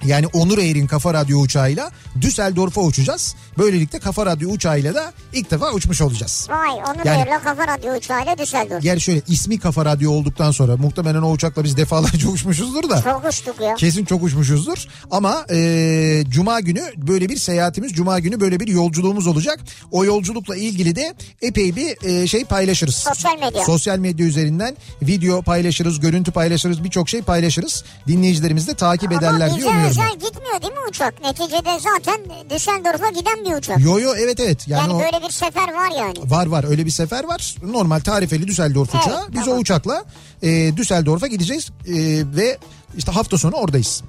yani Onur Air'in Kafa Radyo uçağıyla Düsseldorf'a uçacağız. Böylelikle Kafa Radyo uçağıyla da ilk defa uçmuş olacağız. Vay onu Yani- diyorlar kafa radyo uçağıyla Düsseldorf. Yer şöyle ismi Kafa Radyo olduktan sonra muhtemelen o uçakla biz defalarca uçmuşuzdur da. Çok uçtuk ya. Kesin çok uçmuşuzdur ama e, Cuma günü böyle bir seyahatimiz, Cuma günü böyle bir yolculuğumuz olacak. O yolculukla ilgili de epey bir e, şey paylaşırız. Sosyal medya. Sosyal medya üzerinden video paylaşırız, görüntü paylaşırız, birçok şey paylaşırız. Dinleyicilerimiz de takip ederler Ama diye bize umuyorum. özel ben. gitmiyor değil mi uçak? Neticede zaten Düsseldorf'a giden bir uçak. Yo yo evet evet. Yani, yani o... böyle bir sefer var yani. Var var öyle bir sefer var. Normal tarifeli Düsseldorf Evet, uçağı. Biz tamam. o uçakla e, Düsseldorf'a gideceğiz e, ve işte hafta sonu oradayız.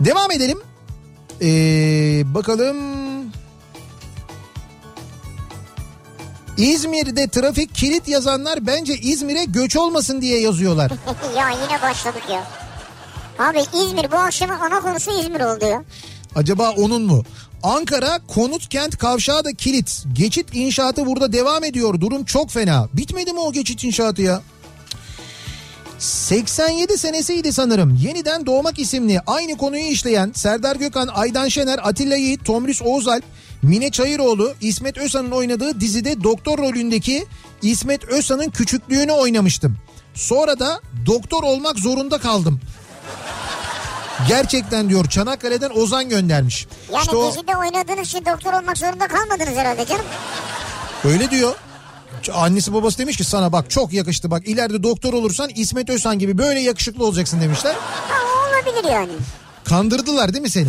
Devam edelim. E, bakalım. İzmir'de trafik kilit yazanlar bence İzmir'e göç olmasın diye yazıyorlar. ya yine başladık ya. Abi İzmir bu akşamın ana konusu İzmir oldu ya. Acaba onun mu? Ankara konut kent kavşağı da kilit. Geçit inşaatı burada devam ediyor. Durum çok fena. Bitmedi mi o geçit inşaatı ya? 87 senesiydi sanırım. Yeniden Doğmak isimli aynı konuyu işleyen Serdar Gökhan, Aydan Şener, Atilla Yiğit, Tomris Oğuzalp, Mine Çayıroğlu, İsmet Özan'ın oynadığı dizide doktor rolündeki İsmet Özan'ın küçüklüğünü oynamıştım. Sonra da doktor olmak zorunda kaldım. Gerçekten diyor Çanakkale'den Ozan göndermiş. Yani işte o dizide oynadığınız için doktor olmak zorunda kalmadınız herhalde canım. öyle diyor. Annesi babası demiş ki sana bak çok yakıştı bak ileride doktor olursan İsmet Özhan gibi böyle yakışıklı olacaksın demişler. Ha o olabilir yani. Kandırdılar değil mi seni?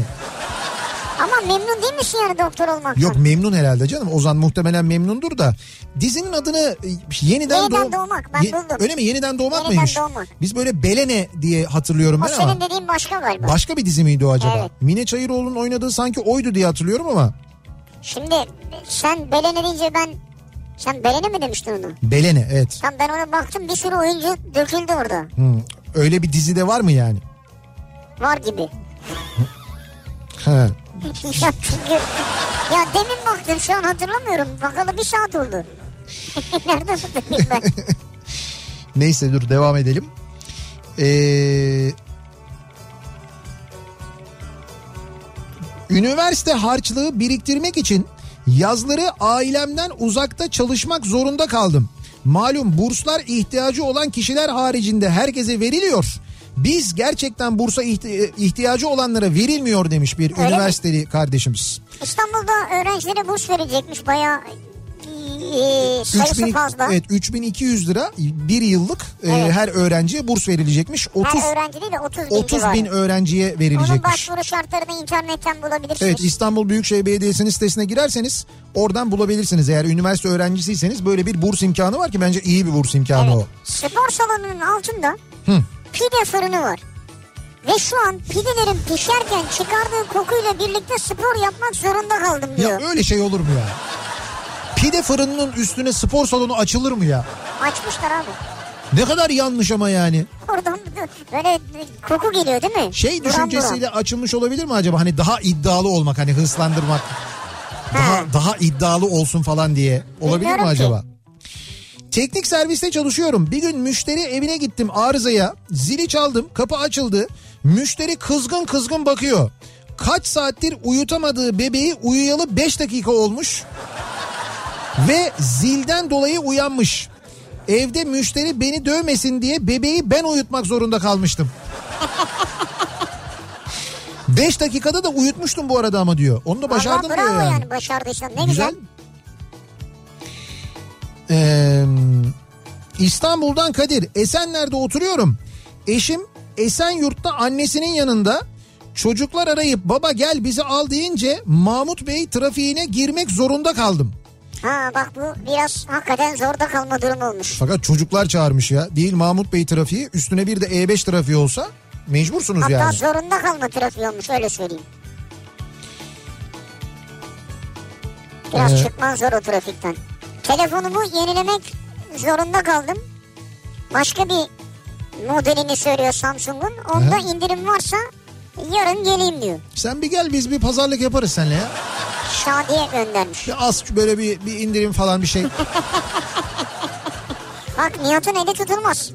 Ama memnun değil misin yani doktor olmaktan? Yok memnun herhalde canım. Ozan muhtemelen memnundur da. Dizinin adını e, yeniden, Yeniden doğ- doğmak, ben buldum. Öyle mi? Yeniden doğmak Yeniden mıymış? doğmak. Biz böyle Belene diye hatırlıyorum O ben senin ama. dediğin başka galiba. Başka bir dizi miydi o acaba? Evet. Mine Çayıroğlu'nun oynadığı sanki oydu diye hatırlıyorum ama. Şimdi sen Belene deyince ben... Sen Belene mi demiştin onu? Belene evet. Tam ben ona baktım bir sürü oyuncu döküldü orada. Hmm. Öyle bir dizide var mı yani? Var gibi. He. Ya çünkü... Ya demin baktım şu an hatırlamıyorum. Bakalı bir saat oldu. Nerede hatırlayayım ben? Neyse dur devam edelim. Ee, üniversite harçlığı biriktirmek için yazları ailemden uzakta çalışmak zorunda kaldım. Malum burslar ihtiyacı olan kişiler haricinde herkese veriliyor. Biz gerçekten bursa ihti- ihtiyacı olanlara verilmiyor demiş bir Öyle mi? üniversiteli kardeşimiz. İstanbul'da öğrencilere burs verecekmiş bayağı e, sayısı 3000 fazla. Evet 3200 lira bir yıllık e, Evet. her öğrenciye burs verilecekmiş. 30 Her öğrenci değil de 30 bin 30 bin civarı. öğrenciye Onun verilecekmiş. başvuru şartlarını internetten bulabilirsiniz. Evet İstanbul Büyükşehir Belediyesi'nin sitesine girerseniz oradan bulabilirsiniz. Eğer üniversite öğrencisiyseniz böyle bir burs imkanı var ki bence iyi bir burs imkanı o. Spor salonunun altında pide fırını var. Ve şu an pidelerin pişerken çıkardığı kokuyla birlikte spor yapmak zorunda kaldım diyor. Ya öyle şey olur mu ya? Pide fırınının üstüne spor salonu açılır mı ya? Açmışlar abi. Ne kadar yanlış ama yani. Oradan böyle koku geliyor değil mi? Şey buram. düşüncesiyle açılmış olabilir mi acaba? Hani daha iddialı olmak hani hırslandırmak. Daha Ha. daha iddialı olsun falan diye. Olabilir mi Bilmiyorum ki. acaba? Teknik serviste çalışıyorum. Bir gün müşteri evine gittim arızaya. Zili çaldım. Kapı açıldı. Müşteri kızgın kızgın bakıyor. Kaç saattir uyutamadığı bebeği uyuyalı 5 dakika olmuş. Ve zilden dolayı uyanmış. Evde müşteri beni dövmesin diye bebeği ben uyutmak zorunda kalmıştım. 5 dakikada da uyutmuştum bu arada ama diyor. Onu da başardım diyor yani. yani başardıysan ne güzel. Güzel. Ee, İstanbul'dan Kadir. Esenler'de oturuyorum. Eşim Esenyurt'ta annesinin yanında çocuklar arayıp baba gel bizi al deyince Mahmut Bey trafiğine girmek zorunda kaldım. Ha bak bu biraz hakikaten zorda kalma durumu olmuş. Fakat çocuklar çağırmış ya. Değil Mahmut Bey trafiği üstüne bir de E5 trafiği olsa mecbursunuz Hatta yani. zorunda kalma trafiği olmuş öyle söyleyeyim. Biraz Ee, çıkman zor o trafikten. Telefonumu yenilemek zorunda kaldım. Başka bir modelini söylüyor Samsung'un. Onda indirim varsa yarın geleyim diyor. Sen bir gel biz bir pazarlık yaparız seninle ya. Şadiye göndermiş. Bir az böyle bir, bir indirim falan bir şey. Bak Nihat'ın eli tutulmaz.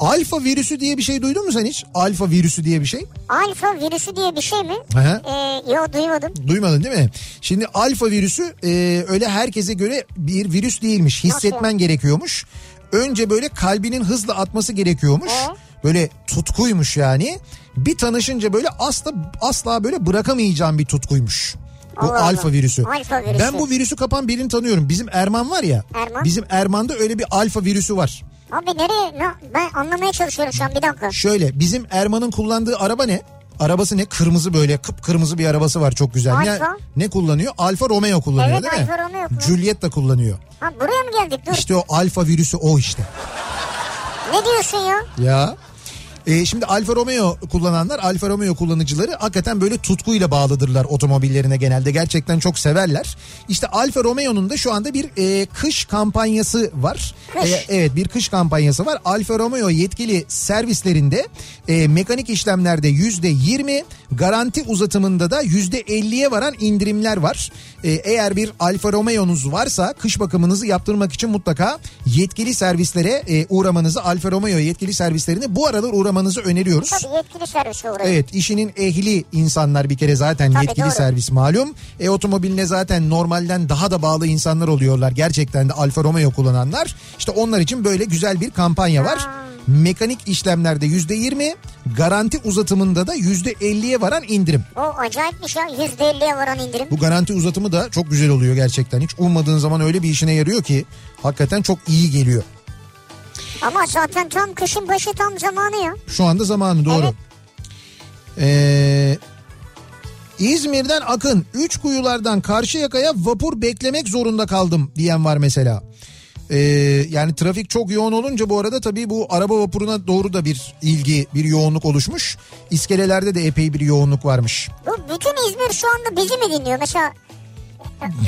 Alfa virüsü diye bir şey duydun mu sen hiç? Alfa virüsü diye bir şey. Alfa virüsü diye bir şey mi? Hı. Ee, yo duymadım. Duymadın değil mi? Şimdi alfa virüsü e, öyle herkese göre bir virüs değilmiş. Hissetmen Nasıl? gerekiyormuş. Önce böyle kalbinin hızla atması gerekiyormuş. Ee? Böyle tutkuymuş yani. Bir tanışınca böyle asla asla böyle bırakamayacağım bir tutkuymuş. Bu Allah Allah. alfa virüsü. Alfa virüsü. Ben bu virüsü kapan birini tanıyorum. Bizim Erman var ya. Erman? Bizim Erman'da öyle bir alfa virüsü var. Abi nereye? Ne? Ben anlamaya çalışıyorum şu an bir dakika. Şöyle bizim Erman'ın kullandığı araba ne? Arabası ne? Kırmızı böyle kıpkırmızı bir arabası var çok güzel. Ne, Alfa. ne kullanıyor? Alfa Romeo kullanıyor Evet, değil mi? Alfa Romeo kullanıyor. Juliet de kullanıyor. Ha buraya mı geldik? Dur. İşte o alfa virüsü o işte. Ne diyorsun ya? Ya. Ee, şimdi Alfa Romeo kullananlar, Alfa Romeo kullanıcıları hakikaten böyle tutkuyla bağlıdırlar otomobillerine genelde. Gerçekten çok severler. İşte Alfa Romeo'nun da şu anda bir e, kış kampanyası var. Kış. E, evet bir kış kampanyası var. Alfa Romeo yetkili servislerinde e, mekanik işlemlerde yüzde yirmi, garanti uzatımında da yüzde elliye varan indirimler var. E, eğer bir Alfa Romeo'nuz varsa kış bakımınızı yaptırmak için mutlaka yetkili servislere e, uğramanızı Alfa Romeo yetkili servislerine bu aralar uğramanızı öneriyoruz. Tabii yetkili servise uğrayın. Evet işinin ehli insanlar bir kere zaten Tabii, yetkili doğru. servis malum. E otomobiline zaten normalden daha da bağlı insanlar oluyorlar. Gerçekten de Alfa Romeo kullananlar. İşte onlar için böyle güzel bir kampanya var. Mekanik işlemlerde yüzde yirmi, garanti uzatımında da yüzde elliye varan indirim. O acayipmiş ya %50'ye varan indirim. Bu garanti uzatımı da çok güzel oluyor gerçekten. Hiç ummadığın zaman öyle bir işine yarıyor ki hakikaten çok iyi geliyor. Ama zaten tam kışın başı tam zamanı ya. Şu anda zamanı doğru. Evet. Ee, İzmir'den Akın üç kuyulardan Karşıyaka'ya vapur beklemek zorunda kaldım diyen var mesela. Ee, yani trafik çok yoğun olunca bu arada tabii bu araba vapuruna doğru da bir ilgi bir yoğunluk oluşmuş. İskelelerde de epey bir yoğunluk varmış. Bu bütün İzmir şu anda bizi mi dinliyor? Mesela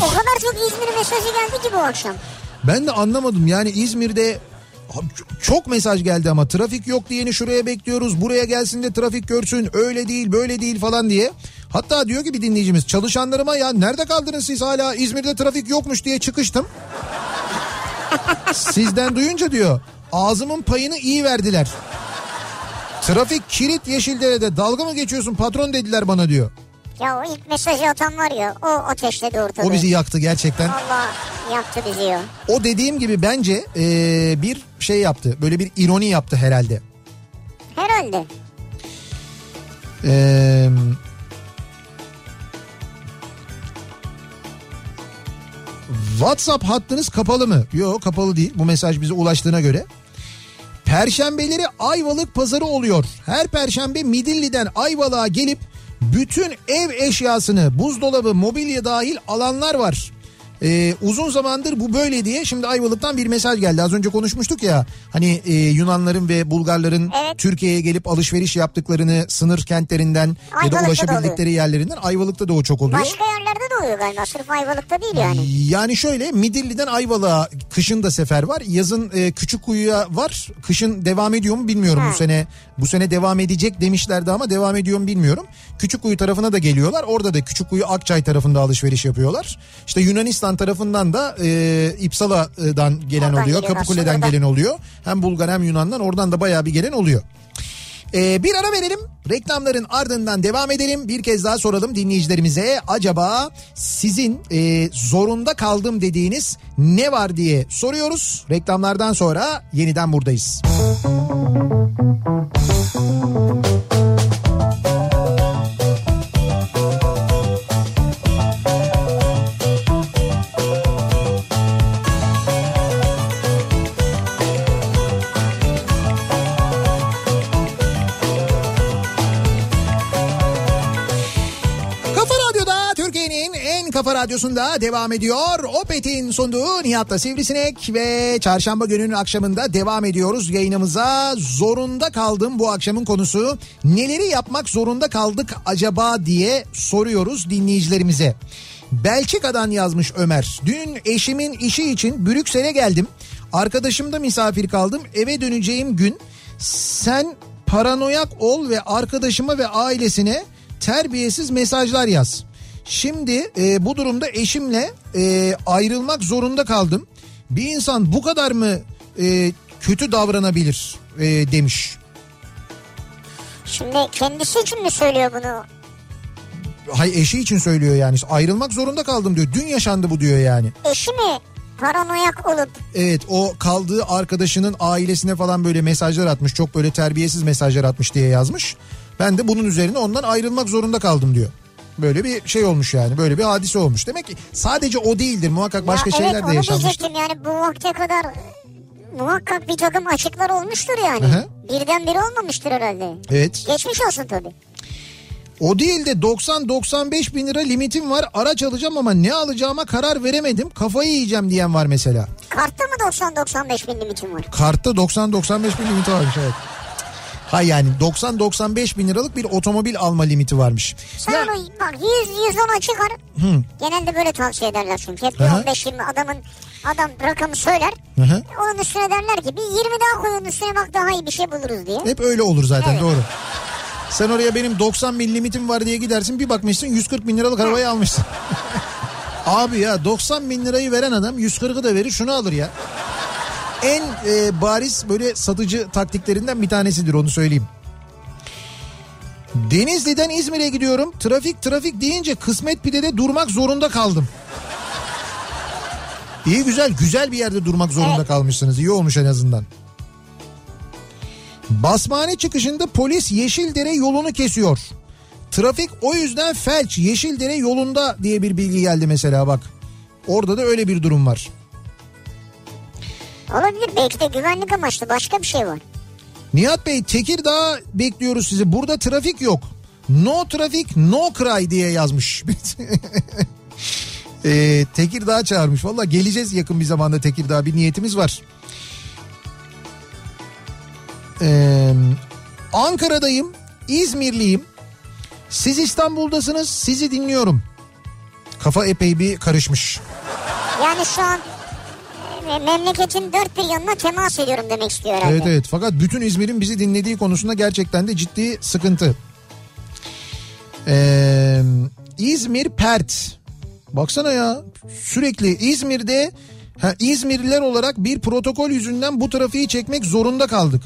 o kadar çok İzmir mesajı geldi ki bu akşam. Ben de anlamadım yani İzmir'de çok mesaj geldi ama trafik yok diyeni şuraya bekliyoruz buraya gelsin de trafik görsün öyle değil böyle değil falan diye. Hatta diyor ki bir dinleyicimiz çalışanlarıma ya nerede kaldınız siz hala İzmir'de trafik yokmuş diye çıkıştım. Sizden duyunca diyor ağzımın payını iyi verdiler. Trafik kilit yeşilderede dalga mı geçiyorsun patron dediler bana diyor. Ya o ilk mesajı atan var ya o ateşledi ortalığı. O bizi yaktı gerçekten. Allah yaktı bizi ya. O dediğim gibi bence eee, bir şey yaptı. Böyle bir ironi yaptı herhalde. Herhalde. Eee WhatsApp hattınız kapalı mı? Yok kapalı değil. Bu mesaj bize ulaştığına göre. Perşembeleri Ayvalık pazarı oluyor. Her perşembe Midilli'den Ayvalık'a gelip bütün ev eşyasını buzdolabı, mobilya dahil alanlar var. Ee, uzun zamandır bu böyle diye şimdi Ayvalık'tan bir mesaj geldi. Az önce konuşmuştuk ya hani e, Yunanların ve Bulgarların Evet. Türkiye'ye gelip alışveriş yaptıklarını sınır kentlerinden ya da Ayvalık'ta da ulaşabildikleri yerlerinden Ayvalık'ta da o çok oluyor. Başka yerlerde de oluyor galiba. Sırf Ayvalık'ta değil yani. Yani şöyle Midilli'den Ayvalık'a kışın da sefer var. Yazın e, Küçükkuyu'ya var. Kışın devam ediyor mu bilmiyorum Ha. bu sene. Bu sene devam edecek demişlerdi ama devam ediyor mu bilmiyorum. Küçükkuyu tarafına da geliyorlar. Orada da Küçükkuyu Akçay tarafında alışveriş yapıyorlar. İşte Yunanistan tarafından da e, İpsala'dan gelen Oradan oluyor. Kapıkule'den gelen oluyor. Hem Bulgar hem Yunan'dan oradan da bayağı bir gelen oluyor. Ee, bir ara verelim. Reklamların ardından devam edelim. Bir kez daha soralım dinleyicilerimize. Acaba sizin e, zorunda kaldım dediğiniz ne var diye soruyoruz. Reklamlardan sonra yeniden buradayız. Kafa kafa radyosunda devam ediyor. Opet'in sunduğu Nihat'la Sivrisinek ve çarşamba gününün akşamında devam ediyoruz yayınımıza. Zorunda kaldım bu akşamın konusu. Neleri yapmak zorunda kaldık acaba diye soruyoruz dinleyicilerimize. Belçika'dan yazmış Ömer. Dün eşimin işi için Brüksel'e geldim. Arkadaşımda misafir kaldım. Eve döneceğim gün sen paranoyak ol ve arkadaşıma ve ailesine terbiyesiz mesajlar yaz. Şimdi e, bu durumda eşimle e, ayrılmak zorunda kaldım. Bir insan bu kadar mı e, kötü davranabilir e, demiş. Şimdi kendisi için mi söylüyor bunu? Hay eşi için söylüyor yani. Ayrılmak zorunda kaldım diyor. Dün yaşandı bu diyor yani. Eşi mi paranoyak olup Evet o kaldığı arkadaşının ailesine falan böyle mesajlar atmış. Çok böyle terbiyesiz mesajlar atmış diye yazmış. Ben de bunun üzerine ondan ayrılmak zorunda kaldım diyor. Böyle bir şey olmuş yani böyle bir hadise olmuş. Demek ki sadece o değildir muhakkak başka ya şeyler evet, de yaşanmıştır. diyecektim yani bu vakte kadar muhakkak bir takım açıklar olmuştur yani. Hı hı. Birden biri olmamıştır herhalde. Evet Geçmiş olsun tabii. o değil de 90-95 bin lira limitim var araç alacağım ama ne alacağıma karar veremedim kafayı yiyeceğim diyen var mesela. Kartta mı 90-95 bin limitin var? Kartta 90-95 bin limiti varmış evet. Ha yani 90-95 bin liralık bir otomobil alma limiti varmış. Sen Ya- onu bak 100-110'a çıkar. Genelde böyle tavsiye ederler çünkü. Hep bir Hı hı. 15-20 adamın adam rakamı söyler. Hı hı. Onun üstüne derler ki bir 20 daha koy onun üstüne bak daha iyi bir şey buluruz diye. Hep öyle olur zaten Evet. doğru. Sen oraya benim 90 bin limitim var diye gidersin bir bakmışsın 140 bin liralık arabayı almışsın. Abi ya 90 bin lirayı veren adam 140'ı da verir şunu alır ya. En e, bariz böyle satıcı taktiklerinden bir tanesidir onu söyleyeyim. Denizli'den İzmir'e gidiyorum. Trafik trafik deyince kısmet pidede durmak zorunda kaldım. İyi güzel güzel bir yerde durmak zorunda Evet. kalmışsınız. İyi olmuş en azından. Basmane çıkışında polis Yeşildere yolunu kesiyor. Trafik o yüzden felç Yeşildere yolunda diye bir bilgi geldi mesela bak. Orada da öyle bir durum var. Olabilir belki de güvenlik amaçlı başka bir şey var. Nihat Bey Tekirdağ bekliyoruz sizi. Burada trafik yok. No trafik no cry diye yazmış. ee, Tekirdağ çağırmış. Valla geleceğiz yakın bir zamanda Tekirdağ bir niyetimiz var. Ee, Ankara'dayım. İzmirliyim. Siz İstanbul'dasınız. Sizi dinliyorum. Kafa epey bir karışmış. Yani şu an memleketin dört bir yanına temas ediyorum demek istiyor herhalde. Evet evet fakat bütün İzmir'in bizi dinlediği konusunda gerçekten de ciddi sıkıntı. Ee, İzmir Pert. Baksana ya sürekli İzmir'de ha, İzmirliler olarak bir protokol yüzünden bu trafiği çekmek zorunda kaldık.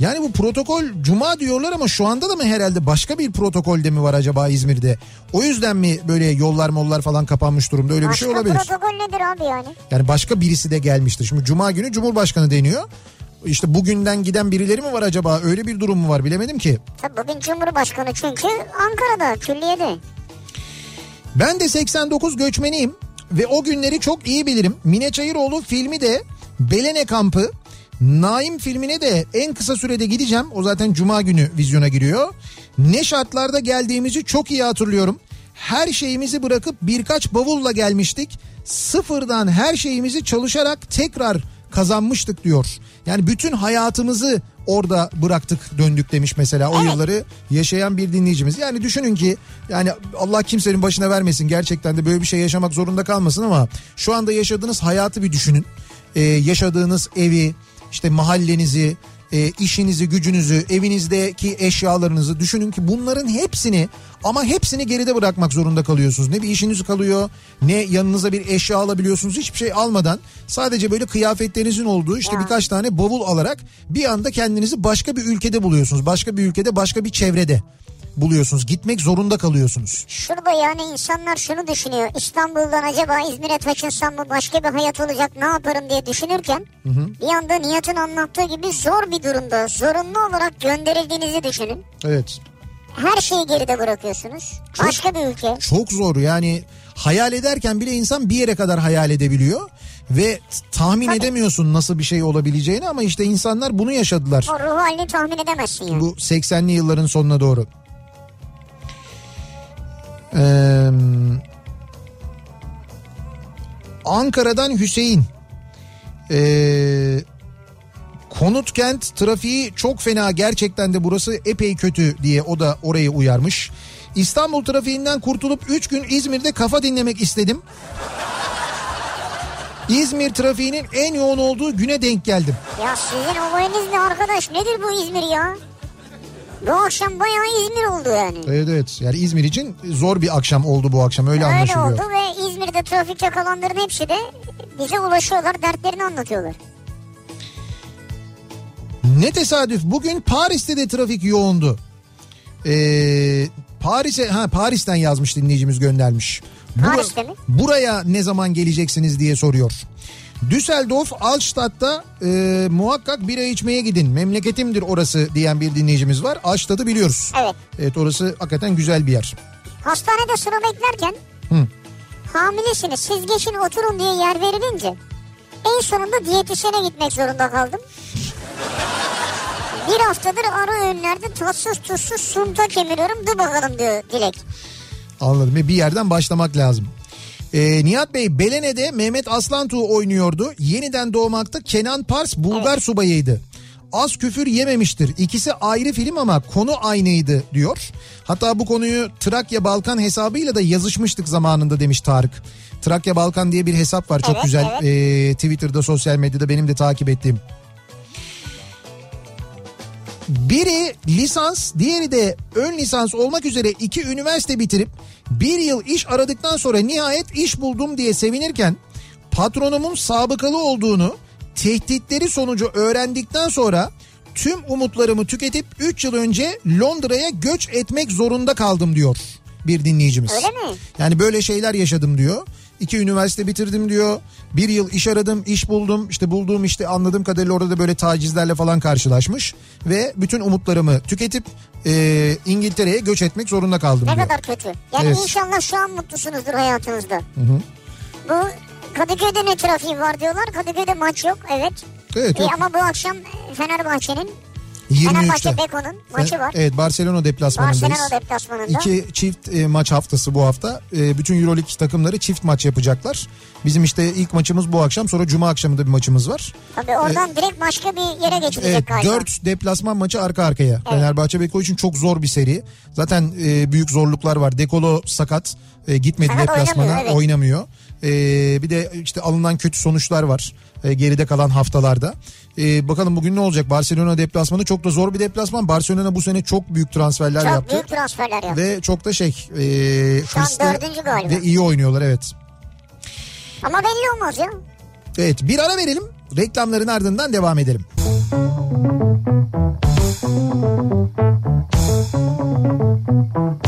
Yani bu protokol cuma diyorlar ama şu anda da mı herhalde başka bir protokolde mi var acaba İzmir'de? O yüzden mi böyle yollar mollar falan kapanmış durumda öyle bir Başka şey olabilir. protokol nedir abi yani? Yani başka birisi de gelmiştir. Şimdi cuma günü Cumhurbaşkanı deniyor. İşte bugünden giden birileri mi var acaba? Öyle bir durum mu var bilemedim ki. Tabii bugün Cumhurbaşkanı çünkü Ankara'da külliyede. Ben de 89 göçmeniyim ve o günleri çok iyi bilirim. Mine Çayıroğlu filmi de Belene kampı. Naim filmine de en kısa sürede gideceğim. O zaten cuma günü vizyona giriyor. Ne şartlarda geldiğimizi çok iyi hatırlıyorum. Her şeyimizi bırakıp birkaç bavulla gelmiştik. Sıfırdan her şeyimizi çalışarak tekrar kazanmıştık diyor. Yani bütün hayatımızı orada bıraktık döndük demiş mesela o Evet. yılları yaşayan bir dinleyicimiz. Yani düşünün ki yani Allah kimsenin başına vermesin gerçekten de böyle bir şey yaşamak zorunda kalmasın ama şu anda yaşadığınız hayatı bir düşünün. Ee, yaşadığınız evi işte mahallenizi e, işinizi gücünüzü evinizdeki eşyalarınızı düşünün ki bunların hepsini ama hepsini geride bırakmak zorunda kalıyorsunuz. Ne bir işiniz kalıyor ne yanınıza bir eşya alabiliyorsunuz hiçbir şey almadan sadece böyle kıyafetlerinizin olduğu işte birkaç tane bavul alarak bir anda kendinizi başka bir ülkede buluyorsunuz. Başka bir ülkede başka bir çevrede buluyorsunuz. Gitmek zorunda kalıyorsunuz. Şurada yani insanlar şunu düşünüyor. İstanbul'dan acaba İzmir'e taşınsam mı başka bir hayat olacak ne yaparım diye düşünürken bir anda Nihat'ın anlattığı gibi zor bir durumda zorunlu olarak gönderildiğinizi düşünün. Evet. Her şeyi geride bırakıyorsunuz. Çok- Başka bir ülke. Çok zor yani hayal ederken bile insan bir yere kadar hayal edebiliyor ve tahmin Tabii. edemiyorsun nasıl bir şey olabileceğini ama işte insanlar bunu yaşadılar O ruh halini tahmin edemezsin yani. bu 80'li yılların sonuna doğru. Ee, Ankara'dan Hüseyin. Ee, Konut kent trafiği çok fena gerçekten de burası epey kötü diye o da orayı uyarmış. İstanbul trafiğinden kurtulup 3 gün İzmir'de kafa dinlemek istedim. İzmir trafiğinin en yoğun olduğu güne denk geldim. Ya sizin olayınız ne arkadaş? Nedir bu İzmir ya? Bu akşam bayağı İzmir oldu yani. Evet evet yani İzmir için zor bir akşam oldu bu akşam öyle, Öyle anlaşılıyor. oldu ve İzmir'de trafikte kalanların hepsi de bize ulaşıyorlar, dertlerini anlatıyorlar. Ne tesadüf bugün Paris'te de trafik yoğundu. Ee, Paris'e ha Paris'ten yazmış dinleyicimiz göndermiş. Paris'te mi? Buraya ne zaman geleceksiniz diye soruyor. Düsseldorf Altstadt'ta e, muhakkak bira içmeye gidin. Memleketimdir orası diyen bir dinleyicimiz var. Altstadt'ı biliyoruz. Evet. Evet orası hakikaten güzel bir yer. Hastanede sıra beklerken Hı. hamilesiniz siz geçin oturun diye yer verilince en sonunda diyetisyene gitmek zorunda kaldım. Bir haftadır ara öğünlerde tatsız tuzsuz sunta kemiriyorum dur bakalım diyor Dilek. Anladım bir yerden başlamak lazım. Ee, Nihat Bey Belene'de Mehmet Aslantuğ oynuyordu. Yeniden doğmakta Kenan Pars Bulgar subayıydı. Az küfür yememiştir. İkisi ayrı film ama konu aynıydı diyor. Hatta bu konuyu Trakya Balkan hesabıyla da yazışmıştık zamanında demiş Tarık. Trakya Balkan diye bir hesap var çok Evet, güzel. evet. Ee, Twitter'da sosyal medyada benim de takip ettiğim. Biri lisans, diğeri de ön lisans olmak üzere iki üniversite bitirip bir yıl iş aradıktan sonra nihayet iş buldum diye sevinirken patronumun sabıkalı olduğunu tehditleri sonucu öğrendikten sonra tüm umutlarımı tüketip 3 yıl önce Londra'ya göç etmek zorunda kaldım diyor bir dinleyicimiz. Öyle mi? Yani böyle şeyler yaşadım diyor. İki üniversite bitirdim diyor. Bir yıl iş aradım, iş buldum. İşte bulduğum işte anladığım kadarıyla orada da böyle tacizlerle falan karşılaşmış. Ve bütün umutlarımı tüketip e, İngiltere'ye göç etmek zorunda kaldım Ne diyor. kadar kötü. Yani Evet. inşallah şu an mutlusunuzdur hayatınızda. Bu Kadıköy'de ne trafiği var diyorlar. Kadıköy'de maç yok evet. Evet E, yok. ama bu akşam Fenerbahçe'nin 23'te. Fenerbahçe Beko'nun maçı var. Evet Barcelona deplasmanındayız. Barcelona deplasmanında. İki çift e, maç haftası bu hafta. E, bütün Euroleague takımları çift maç yapacaklar. Bizim işte ilk maçımız bu akşam sonra cuma akşamı da bir maçımız var. Tabii oradan direkt başka bir yere geçilecek Evet, galiba. 4 deplasman maçı arka arkaya. Fenerbahçe Beko için çok zor bir seri. Zaten e, büyük zorluklar var. Dekolo sakat. E, gitmedi Sakat deplasmana oynamıyor, evet. oynamıyor. E, bir de işte alınan kötü sonuçlar var. e, geride kalan haftalarda. E, bakalım bugün ne olacak? Barcelona deplasmanı çok da zor bir deplasman. Barcelona bu sene çok büyük transferler Çok yaptı. büyük transferler yaptı. Ve çok da şey e, Şu an dördüncü galiba. ve iyi oynuyorlar evet. Ama belli olmaz ya. Evet bir ara verelim. Reklamların ardından devam edelim. Kafa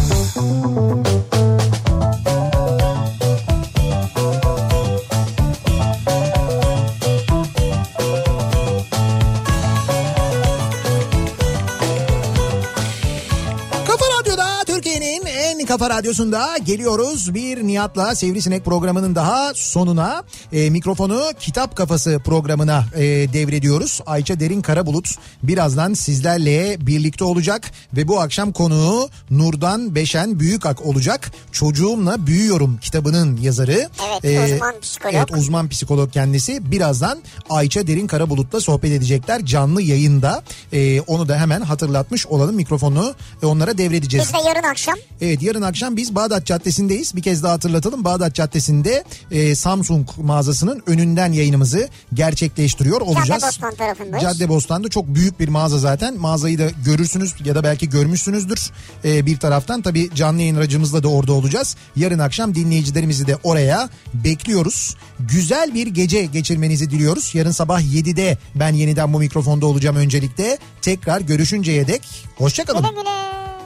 kafa radyosunda geliyoruz. Bir Nihat'la Sivrisinek programının daha sonuna e, mikrofonu Kitap Kafası programına e, devrediyoruz. Ayça Derin Karabulut birazdan sizlerle birlikte olacak ve bu akşam konuğu Nurdan Beşen Büyükak olacak. Çocuğumla Büyüyorum kitabının yazarı. Evet, uzman psikolog. Evet uzman psikolog kendisi. Birazdan Ayça Derin Karabulut'la sohbet edecekler canlı yayında. E, onu da hemen hatırlatmış olalım mikrofonu e, onlara devredeceğiz. Biz de yarın akşam Evet yarın akşam biz Bağdat Caddesi'ndeyiz. Bir kez daha hatırlatalım. Bağdat Caddesi'nde e, Samsung mağazasının önünden yayınımızı gerçekleştiriyor olacağız. Caddebostan tarafındayız. Caddebostan'da çok büyük bir mağaza zaten. Mağazayı da görürsünüz ya da belki görmüşsünüzdür e, bir taraftan. Tabii canlı yayın aracımızla da orada olacağız. Yarın akşam dinleyicilerimizi de oraya bekliyoruz. Güzel bir gece geçirmenizi diliyoruz. Yarın sabah 7'de ben yeniden bu mikrofonda olacağım öncelikle. Tekrar görüşünceye dek hoşçakalın. güle güle.